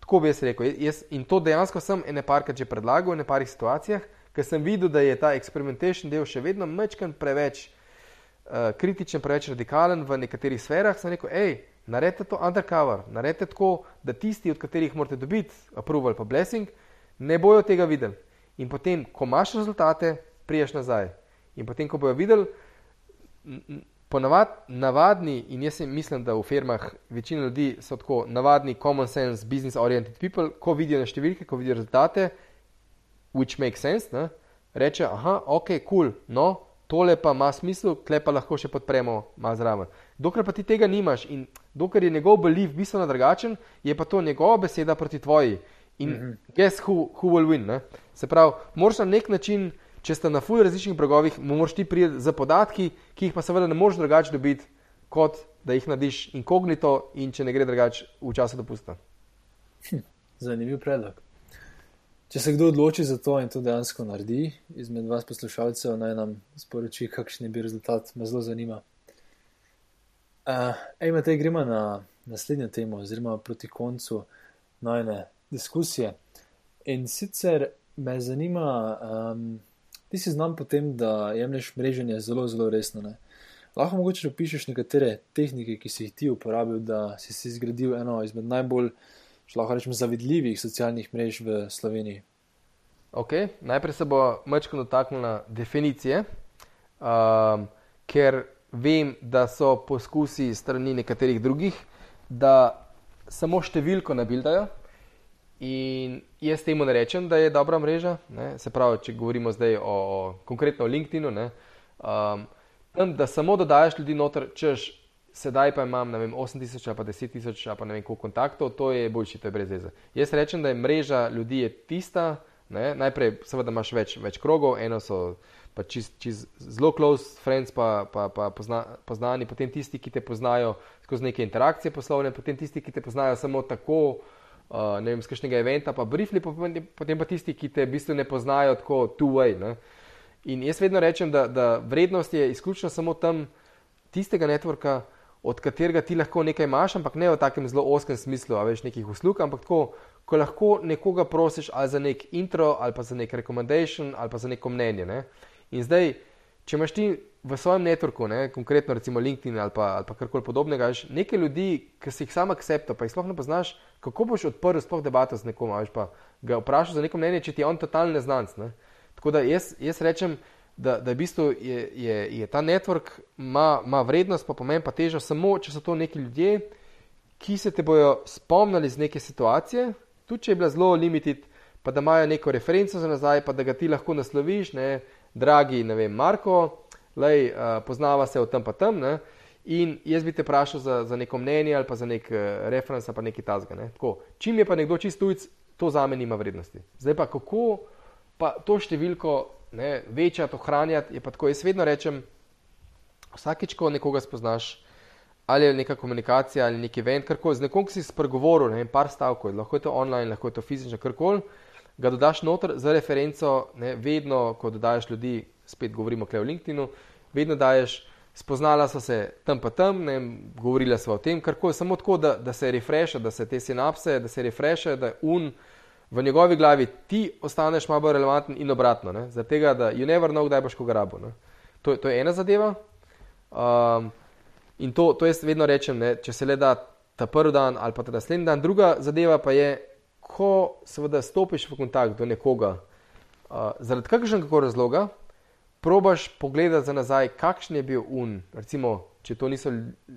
Tako bi jaz rekel. Jaz, in to dejansko sem ene parkrat že predlagal v ene parih situacijah ker sem videl, da je ta eksperimentation del še vedno mečken preveč uh, kritičen, preveč radikalen v nekaterih sferah, sem rekel, hej, naredite to undercover, naredite tako, da tisti, od katerih morate dobiti approval pa blessing, ne bojo tega videli. In potem, ko imaš rezultate, priješ nazaj. In potem, ko bojo videli, ponavad, navadni, in jaz mislim, da v firmah večina ljudi so tako navadni, common sense, business oriented people, ko vidijo na številke, ko vidijo rezultate, which makes sense, ne? reče, aha, ok, cool, no, tole pa ima smisel, klep pa lahko še podpremo malo zraven. Dokler pa ti tega nimaš in dokler je njegov belief bistveno drugačen, je pa to njegova beseda proti tvoji. In mm -hmm. guess who, who will win? Ne? Se pravi, moraš na nek način, če ste na fuj različnih bregovih, moraš ti priti za podatki, ki jih pa seveda ne moreš drugače dobiti, kot da jih nadiš inkognito in če ne gre drugače v času dopusta. Hm, zanimiv predlog. Če se kdo odloči za to in to dejansko naredi, izmed vas poslušalcev, naj nam sporoči, kakšen bil rezultat, me zelo zanima. Uh, ej, Matej, gremo na naslednjo temo, oziroma proti koncu najne diskusije. In sicer me zanima, um, ti si znam potem, da jemliš mreženje zelo, zelo resno. Ne? Lahko mogoče opišeš nekatere tehnike, ki si jih ti uporabil, da si si zgradil eno izmed najbolj če lahko rečem, zavidljivih socialnih mrež v Sloveniji. Okay. Najprej se bo mečko dotaknil na definicije, um, ker vem, da so poskusi strani nekaterih drugih, da samo številko nabildajo. In jaz temu ne rečem, da je dobra mreža. Ne? Se pravi, če govorimo zdaj o, o konkretno o LinkedIn-u, um, da samo dodajaš ljudi noter, češ sedaj pa imam vem, 8000 ali pa 10000 ali pa ne vem koliko kontaktov, to je boljši, to je brez veze. Jaz rečem, da je mreža ljudi je tista, ne? najprej seveda imaš več, več krogov, eno so pa čist, čist zelo close friends, pa, pa, pa pozna, poznani, potem tisti, ki te poznajo skozi neke interakcije poslovne, potem tisti, ki te poznajo samo tako, uh, vem, z kakšnega eventa, pa briefly, potem pa tisti, ki te v bistvu ne poznajo tako two-way. In jaz vedno rečem, da, da vrednost je izključno samo tam tistega networka, od katerega ti lahko nekaj imaš, ampak ne v takem zelo oskem smislu, a veš nekih uslug, ampak tako, ko lahko nekoga prosiš ali za nek intro, ali pa za nek recommendation, ali pa za neko mnenje. Ne? In zdaj, če imaš ti v svojem networku, ne, konkretno recimo LinkedIn ali pa, ali pa karkoli podobnega, nekaj ljudi, ki si jih sam akcepto, pa jih sploh ne poznaš, kako boš odprl sploh debato z nekom, veš pa ga vprašal za neko mnenje, če ti je on totalni neznanc. Ne? Tako da jaz, jaz rečem, da, da v bistvu je, je, je ta network, ima vrednost, pa pomen, pa težo samo, če so to neki ljudje, ki se te bodo spomnili iz neke situacije, tudi če je bila zelo limited, pa da imajo neko referenco za nazaj, pa da ga ti lahko nasloviš, ne, dragi, ne vem, Marko, lej, uh, poznava se v tem pa tam. Ne, In jaz bi te vprašal za, za neko mnenje ali pa za nek uh, referenc ali pa nekaj tasga. Ne. Čim je pa nekdo čist tujc, to za me nima vrednosti. Zdaj pa kako pa to številko ne, večati, ohranjati. Je pa tako, jaz vedno rečem, vsakič, ko nekoga spoznaš, ali je neka komunikacija ali neki event, karkoli, z nekom, ki si spregovoril, ne vem, par stavkov, lahko je to online, lahko je to fizično, karkoli, ga dodaš noter za referenco, ne, vedno, ko dodaš ljudi, spet govorimo o LinkedIn-u, vedno daješ. Spoznala so se tam pa tam, ne, govorila so o tem, kar koli, samo tako, da, da se refreša, da se te sinapse, da se refreša, da un v njegovi glavi ti ostaneš malo bolj relevanten in obratno. Zaradi tega, da you never know, kdaj boš koga rabo. To, to je ena zadeva. Um, in to, to jaz vedno rečem, ne, če se le da ta prvi dan ali pa ta naslednji dan. Druga zadeva pa je, ko seveda stopiš v kontakt do nekoga, uh, zaradi kakršnega razloga, probaš pogledati za nazaj, kakšen je bil un. Recimo, če to niso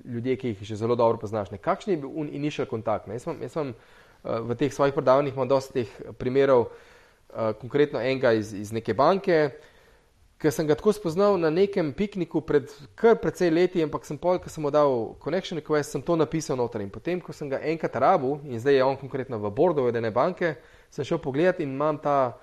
ljudje, ki jih že zelo dobro poznaš, ne, kakšen je bil un initial kontakt. Jaz sem, jaz sem v teh svojih predavanjih imam dosta teh primerov, uh, konkretno enega iz, iz neke banke, ki sem ga tako spoznal na nekem pikniku pred kar precej leti, ampak sem pol, ko sem mu dal connection request, sem to napisal noter. In potem, ko sem ga enkrat rabu in zdaj je on konkretno v bordu vedene banke, sem šel pogledat in imam ta,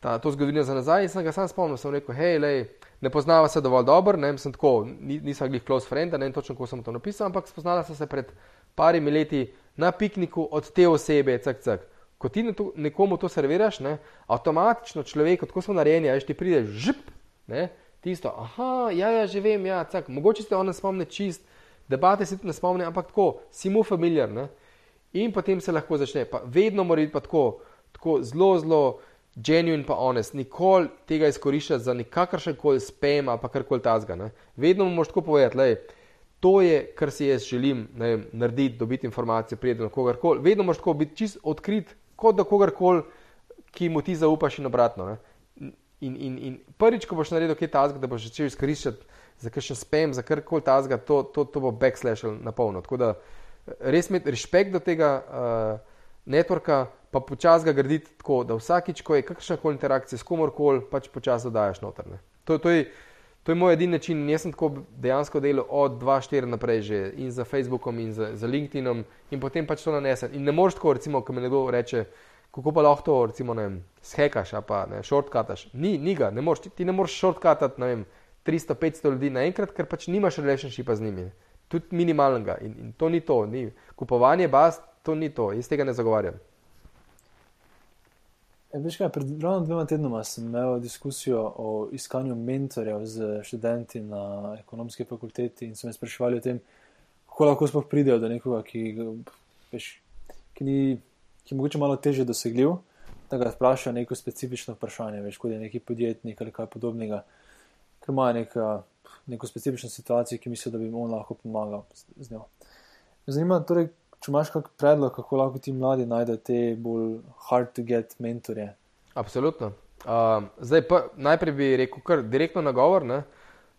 ta, to zgodovino za nazaj in sem ga sam spomnil, sem rekel, hej, lej, ne poznava se dovolj dobro, ne, sem tako, nisem glih close friend, ne vem točno, kako sem to napisal, ampak spoznala sem se pred parimi leti na pikniku od te osebe, cak, cak. Ko ti nekomu to serviraš, ne, avtomatično človek, kot smo narejeni, ajš ti pride žip, ne, tisto, aha, ja, ja, že vem, ja, cak, mogoče se on ne spomne čist, debate se tudi ne spomne, ampak tako, si mu familiar, ne, in potem se lahko začne, pa vedno mora biti pa tako, tako zelo, zelo genuine pa honest, nikoli tega izkoriščati za nikakršen koli spam ali karkoli tazga, ne, vedno mu tako povedati, lej, To je, kar si jaz želim vem, narediti, dobiti informacije, prijeti do kogarkoli. Vedno moraš tako biti čist odkrit, kot da kogarkoli, ki mu ti zaupaš in obratno. In, in, in prvič, ko boš naredil kaj tasga, da boš začel izkoriščati za kakšen spam, za karkoli tasga, to, to, to bo backslash na polno. Tako da res imeti respekt do tega uh, networka, pa počasi ga graditi tako, da vsakič, ko je kakršna koli interakcija s komorkoli, pač počasi dodajaš noter. To, to je To je moj edini način. Jaz sem tako dejansko delal od 2-4 naprej, že in za Facebookom, in za, za LinkedInom, in potem pač to nanesem. In ne moreš tako, recimo, ko mi nekdo reče, kako pa lahko to, recimo, ne vem, shekaš, pa ne, shortcutaš. Ni, ni ga, ne moreš, ti, ti ne moreš shortcutati, ne vem, 300-500 ljudi naenkrat, ker pač nimaš relationshipa z njimi. Tudi minimalnega. In, in to ni to. Ni. Kupovanje baz, to ni to. Jaz tega ne zagovarjam. E, veš kaj, pred ravno dvema tednoma sem imel diskusijo o iskanju mentorjev z študenti na ekonomski fakulteti in so me spraševali o tem, kako lahko sploh pridejo do nekoga, ki, veš, ki, ni, ki je mogoče malo teže dosegljiv, da ga vprašajo neko specifično vprašanje, veš, kot je neki podjetnik ali kaj podobnega, ker ima neka, neko specifično situacijo, ki misli, da bi mu lahko pomagal z njo. Zanima me torej, če imaš kakšen predlog, kako lahko ti mladi najdejo te bolj hard to get mentorje. Absolutno. Uh, zdaj, pa, najprej bi rekel, kar direktno nagovor, ne,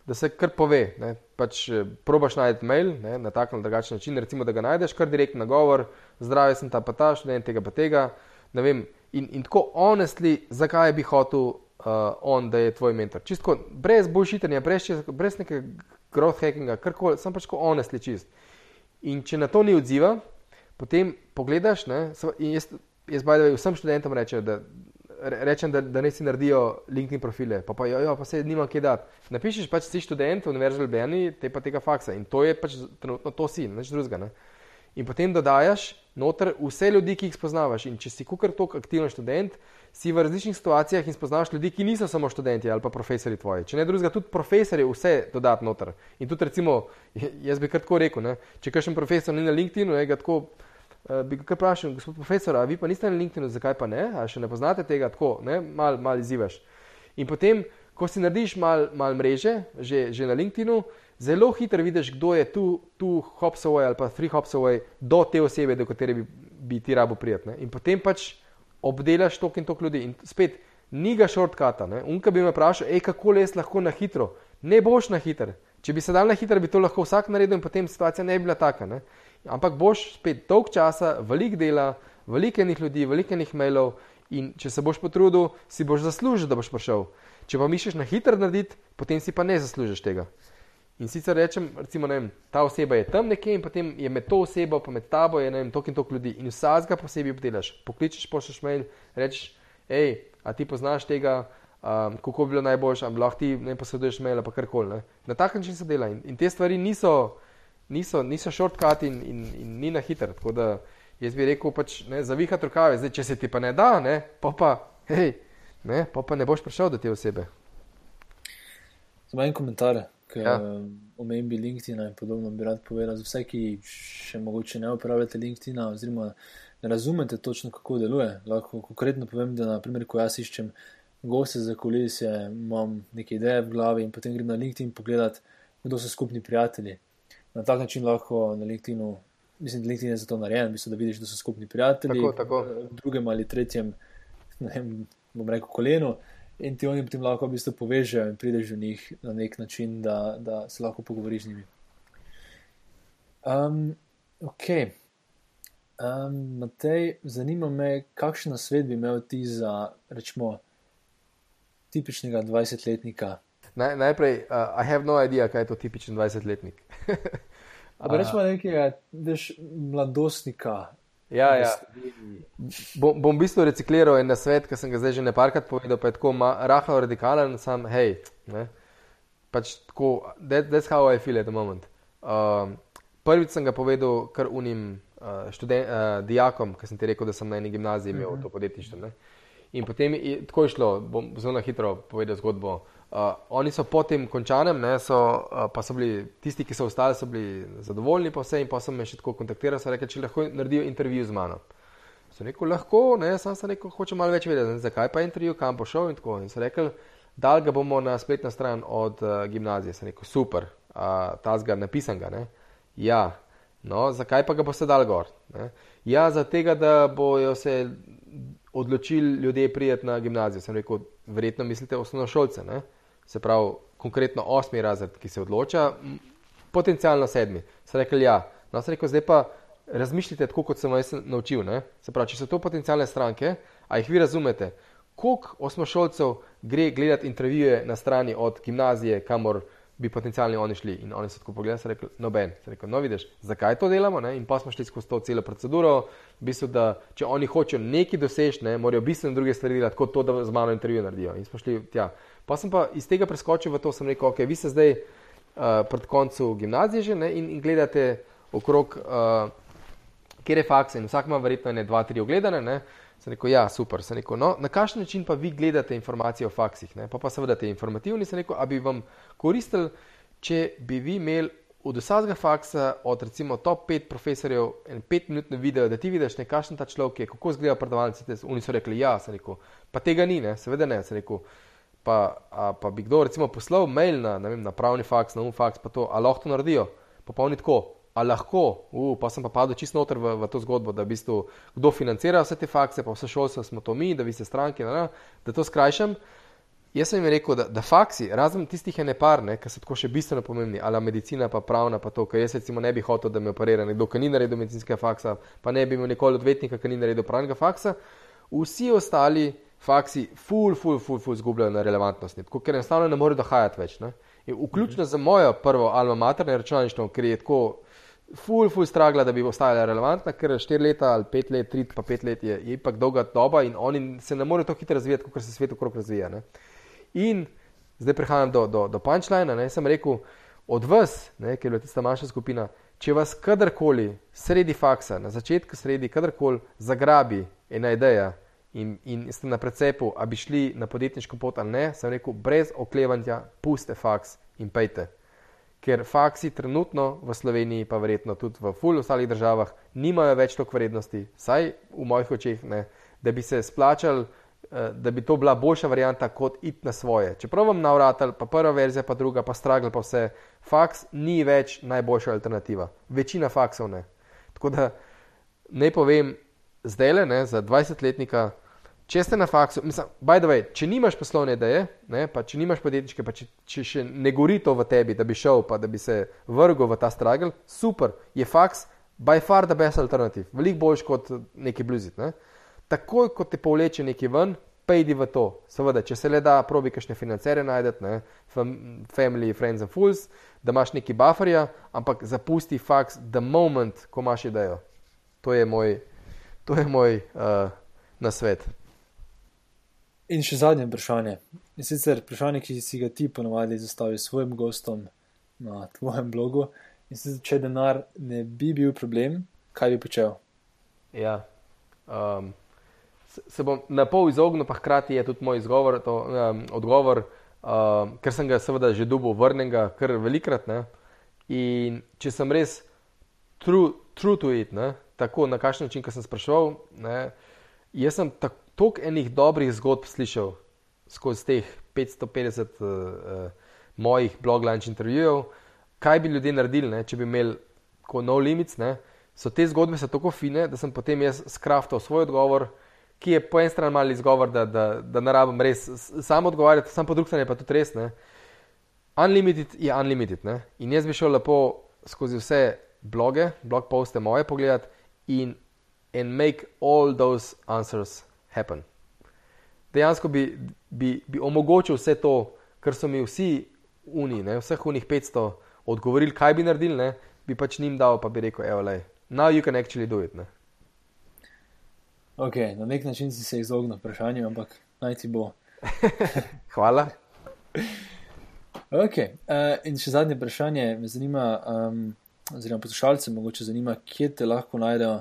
da se kar pove. Ne, pač, eh, probaš najti mail ne, na tak ali drugačen način, recimo, da ga najdeš, kar direktno nagovor, zdravje sem ta pa ta, študent tega pa tega. Vem, in, in tako honestly, zakaj bi hotel uh, on, da je tvoj mentor. Čisto brez boljšitenja, brez, brez nekega growth hackinga, kar koli, sem pač tako honestly čist. In če na to ni odziva, potem pogledaš. Ne, jaz, jaz bajda vsem študentom rečem, da, rečem, da, da ne si naredijo LinkedIn profile, pa, pa, jo, jo, pa se nima kje dati. Napišeš pač si študent v Univerzi Ljubljani, te pa tega faksa in to je pač trenutno to si, nič drugega. Ne. In potem dodajaš noter vse ljudi, ki jih spoznavaš. In če si kukar tok aktiven študent, si v različnih situacijah in spoznavaš ljudi, ki niso samo študenti ali pa profesori tvoji. Če ne drugega, tudi profesori vse dodati noter. In tudi recimo, jaz bi kar tako rekel, ne? če kakšen profesor ni na LinkedInu, je ga tako. Uh, bi kar vprašal, gospod profesor, a vi pa niste na LinkedInu, zakaj pa ne? A še ne poznate tega tako, ne? Mal, mal izzivaš. In potem, ko si narediš mal, mal mreže, že, že na LinkedInu, zelo hitro vidiš, kdo je tu, tu hopsaway ali pa three hopsaway do te osebe, do katere bi, bi ti rabo prijetne. In potem pač obdelaš tok in tok ljudi. In spet, ni ga shortcuta. Unka bi me vprašal, hej, kako les lahko na hitro. Ne boš na hitro. Če bi se dal na hitro, bi to lahko vsak naredil in potem situacija ne bi bila taka. Ne? Ampak boš spet dolg časa, velik dela, veliko enih ljudi, veliko enih mailov in če se boš potrudil, si boš zaslužil, da boš prišel. Če pa misliš na hitro narediti, potem si pa ne zaslužiš tega. In sicer rečem, recimo, vem, ta oseba je tam nekje in potem je med to osebo, pa med tabo je tok in tok ljudi in vsakega posebej obdelaš. Pokličeš, pošleš mail, rečeš, hej, a ti poznaš tega, um, kako bi bilo najboljše, ali lahko ti ne posreduješ mail ali karkoli. Na tak način se dela in, in te stvari niso, niso, niso shortcut in, in, in ni na hiter. Tako da jaz bi rekel, pač, ne, zavihati rokave, zdaj če se ti pa ne da, ne, pa pa, hej, ne, pa pa ne boš prišel do te osebe. Za en komentar k ja. omembi LinkedIn in podobno bi rad povedal, za vse, ki še mogoče ne uporabljate LinkedIn oziroma ne razumete točno, kako deluje. Lahko konkretno povem, da naprimer, ko jaz iščem goste za kulisje, imam neke ideje v glavi in potem grem na LinkedIn pogledat, kdo so skupni prijatelji. Na tak način lahko na LinkedInu, mislim, da LinkedIn je za to narejen, mislim, da vidiš, da so skupni prijatelji. Tako, tako. V drugem ali tretjem, ne vem, bom rekel, kolenu in ti oni potem lahko v bistvu povežejo in prideš do njih na nek način, da, da se lahko pogovoriš z njimi. Um, ok. Um, Matej, zanima me, kakšen svet bi imel ti za, rečemo, tipičnega 20-letnika? Naj, najprej, uh, I have no idea, kaj je to tipičen 20-letnik. Ampak [laughs] rečemo nekega, veš, mladostnika, Ja, ja. Bom, bom v bistvu recikliral en svet, ki sem ga zdaj že nekajkrat povedal, pa je tako rahlo radikalen, sam hej. Ne? Pač tako, that, that's how I feel at the moment. Um, prvič sem ga povedal kar unim uh, študen, uh, dijakom, ki sem ti rekel, da sem na eni gimnaziji imel uh -huh. to podjetništvo. Ne? In potem je tako išlo, bom zelo hitro povedal zgodbo. Uh, oni so po tem končanem, ne, so, uh, pa so bili tisti, ki so ostali, so bili zadovoljni, pa vse in pa sem me še tako kontaktiral, so rekli, če lahko naredijo intervju z mano. So rekli, lahko, ne, sam sem rekel, hoče malo več vedeti, zakaj pa intervju, kam bo šel in tako. In so rekli, da ga bomo na spletno stran od uh, gimnazije. Sem rekel, super, uh, ta zga napisan ga, ne. Ja, no, zakaj pa ga boste dal gor? Ne? Ja, zato, da bojo se odločili ljudje prijeti na gimnazijo. Sem rekel, verjetno mislite osnovnošolce, ne se pravi, konkretno osmi razred, ki se odloča, potencialno sedmi. Se rekli, ja, no, se rekel, zdaj pa razmišljite tako, kot sem vas naučil. Ne? Se pravi, če so to potencijalne stranke, a jih vi razumete, koliko osmošolcev gre gledati intervjuje na strani od gimnazije, kamor bi potencialni oni šli. In oni so tako pogledali, rekli, noben, rekel, no vidiš, zakaj to delamo. Ne? In pa smo šli skozi to celo proceduro, v bistvu, da če oni hočejo nekaj doseči, ne, morajo bistveno druge stvari delati, kot to, da z mano intervju naredijo. In smo šli tja. Pa sem pa iz tega preskočil v to, sem rekel, ok, vi ste zdaj uh, pred koncem gimnazije že ne, in, in gledate okrog, uh, kjer je faks in vsak ima verjetno ne dva, tri ogledane. Ne. Sem rekel, ja, super. Rekel, no, na kakšen način pa vi gledate informacije o faksih? Ne? Pa pa seveda te informativni. Sem rekel, a bi vam koristili, če bi vi imeli od vsakega faksa, od recimo top 5 profesorjev, en 5-minutni video, da ti vidiš, kakšen ta človek je, kako izgleda predavalci. Oni so rekli, ja, sem rekel, pa tega ni, ne? seveda ne. Rekel, pa, a, pa bi kdo recimo poslal mail na, vem, na pravni faks, na um faks, pa to, ali lahko to naredijo. Pa pa oni tako, a lahko, uh, pa sem pa padel čisto noter v, v to zgodbo, da v bistvu kdo financira vse te fakse, pa vse šolstvo smo to mi, da vi ste stranki, da, da to skrajšam. Jaz sem jim rekel, da, da faksi, razen tistih je ne par, ki so tako še bistveno pomembni, ali medicina, pa pravna, pa to, ker jaz recimo ne bi hotel, da me operira nekdo, ki ni naredil medicinskega faksa, pa ne bi imel nikoli odvetnika, ki ni naredil pravnega faksa. Vsi ostali faksi, ful, ful, ful, ful, zgubljajo na relevantnosti, ker enostavno ne morejo dohajati več. Ne? Vključno mhm. za mojo prvo alma mater, računalništvo, ker je tako ful, ful stragla, da bi ostala relevantna, ker 4 leta ali 5 let, 3 pa 5 let je, je ipak dolga doba in oni se ne morejo tako hitro razvijati, kot se svet okrog razvija. Ne. In zdaj prehajam do, do, do punčlina. Jaz sem rekel, od vas, ne, ker je tista manjša skupina, če vas kadarkoli sredi faksa, na začetku sredi, kadarkoli zagrabi ena ideja in, in ste na precepu, a bi šli na podjetniško pot ali ne, sem rekel, brez oklevanja, puste faks in pejte ker faksi trenutno v Sloveniji, pa verjetno tudi v ful ostalih državah, nimajo več toliko vrednosti, vsaj v mojih očeh, ne, da bi se splačal, eh, da bi to bila boljša varianta kot it na svoje. Čeprav vam navratal, pa prva verzija, pa druga, pa stragl, pa vse, faks ni več najboljša alternativa. Večina faksov ne. Tako da ne povem, zdaj le, za 20-letnika, če ste na faksu, mislim, by the way, če nimaš poslovne ideje, ne, pa če nimaš podjetniške, pa če, če še ne gori to v tebi, da bi šel, pa da bi se vrgel v ta stragel, super, je faks by far the best alternative, veliko boljši kot neki bluzit. Ne. Takoj, ko te povleče neki ven, pejdi v to. Seveda, če se le da, probi kakšne financere najdete, ne, family, friends and fools, da imaš neki bufferja, ampak zapusti faks the moment, ko imaš idejo. To je moj, to je moj uh, nasvet. In še zadnje vprašanje. In sicer vprašanje, ki si ga ti ponovadi zastaviš svojim gostom na tvojem blogu. In sicer, če denar ne bi bil problem, kaj bi počel? Ja. Um, se, bom na pol izognil, pa hkrati je tudi moj izgovor, to, um, odgovor, um, ker sem ga seveda že dubo vrnenega, kar velikrat. Ne? In če sem res true, true to it, ne? tako na kakšen način, ki sem spraševal, jaz sem tako toliko enih dobrih zgodb slišal skozi teh 550 uh, uh, mojih blog-lunch intervjujev, kaj bi ljudje naredili, ne, če bi imeli kot no limits. Ne, so te zgodbe so tako fine, da sem potem jaz skraftal svoj odgovor, ki je po eni strani mali izgovor, da, da, da ne rabim res sam odgovarjati, sam po drugi strani pa tudi res. Ne. Unlimited je unlimited. Ne. In jaz bi šel lepo skozi vse bloge, blog poste moje pogledati in, in make all those answers happen. Dejansko bi, bi, bi omogočil vse to, kar so mi vsi uni, ne, vseh unih 500 odgovorili, kaj bi naredili, ne, bi pač njim dal, pa bi rekel, evo, le, now you can actually do it. Ne. Ok, na nek način si se izognil vprašanju, ampak naj ti bo. [laughs] Hvala. Ok, uh, in še zadnje vprašanje me zanima, um, oziroma poslušalce, mogoče zanima, kje te lahko najdejo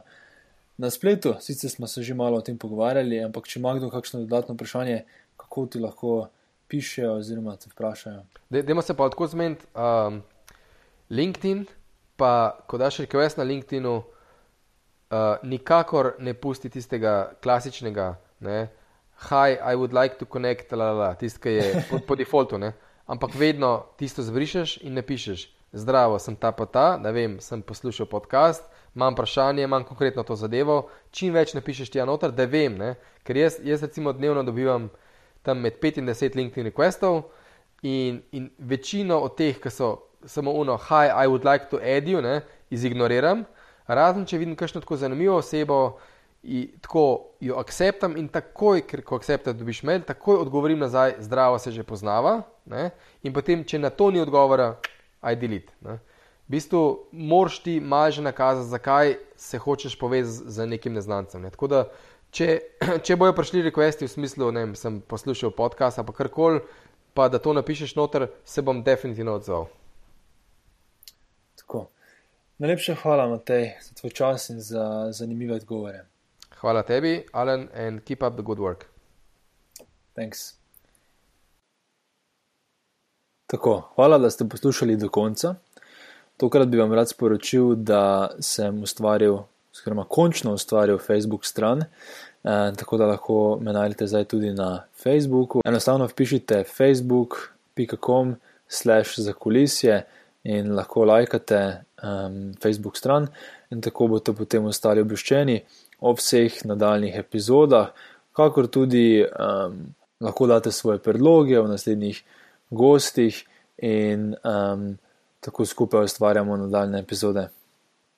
na spletu. Sicer smo se že malo o tem pogovarjali, ampak če ima kdo kakšno dodatno vprašanje, kako ti lahko pišejo oziroma te vprašajo. Dajmo se pa tako zmeniti. Um, LinkedIn, pa ko daš request na LinkedInu, uh, nikakor ne pusti tistega klasičnega. Ne? Hi, I would like to connect, tisti, ki je po, po defaultu, ne? ampak vedno tisto zbrišeš in ne pišeš. Zdravo, sem ta pa ta, ne vem, sem poslušal podcast, imam vprašanje, imam konkretno to zadevo. Čim več napišeš ti anotar, da vem, ne? ker jaz, jaz recimo dnevno dobivam tam med 5 in 10 LinkedIn requestov in, in večino od teh, ki so samo uno, hi, I would like to add you, ne, izignoriram. Razen če vidim kakšno tako zanimivo osebo tako jo akceptam in takoj, ker ko akceptam, dobiš mail, takoj odgovorim nazaj, zdravo se že poznava. Ne? In potem, če na to ni odgovora, aj delite. V bistvu moraš ti malo že nakazati, zakaj se hočeš povezati z nekim neznancem. Ne? Tako da, če, [clears throat] če bojo prišli requesti v smislu, da sem poslušal podcast ali karkoli, pa da to napišeš noter, se bom definitivno odzval. Tako. Najlepša hvala, Matej, za tvoj čas in za zanimive odgovore. Hvala tebi, Alan, and keep up the good work. Thanks. Tako, hvala, da ste poslušali do konca. Tokrat bi vam rad sporočil, da sem ustvaril, oziroma končno ustvaril Facebook stran, eh, tako da lahko me najdete zdaj tudi na Facebooku. Enostavno vpišite facebook.com/slash za kulisje in lahko lajkate um, Facebook stran, in tako boste potem ostali obveščeni o vseh nadaljnih epizodah, kakor tudi um, lahko date svoje predloge o naslednjih gostih in um, tako skupaj ustvarjamo nadaljne epizode.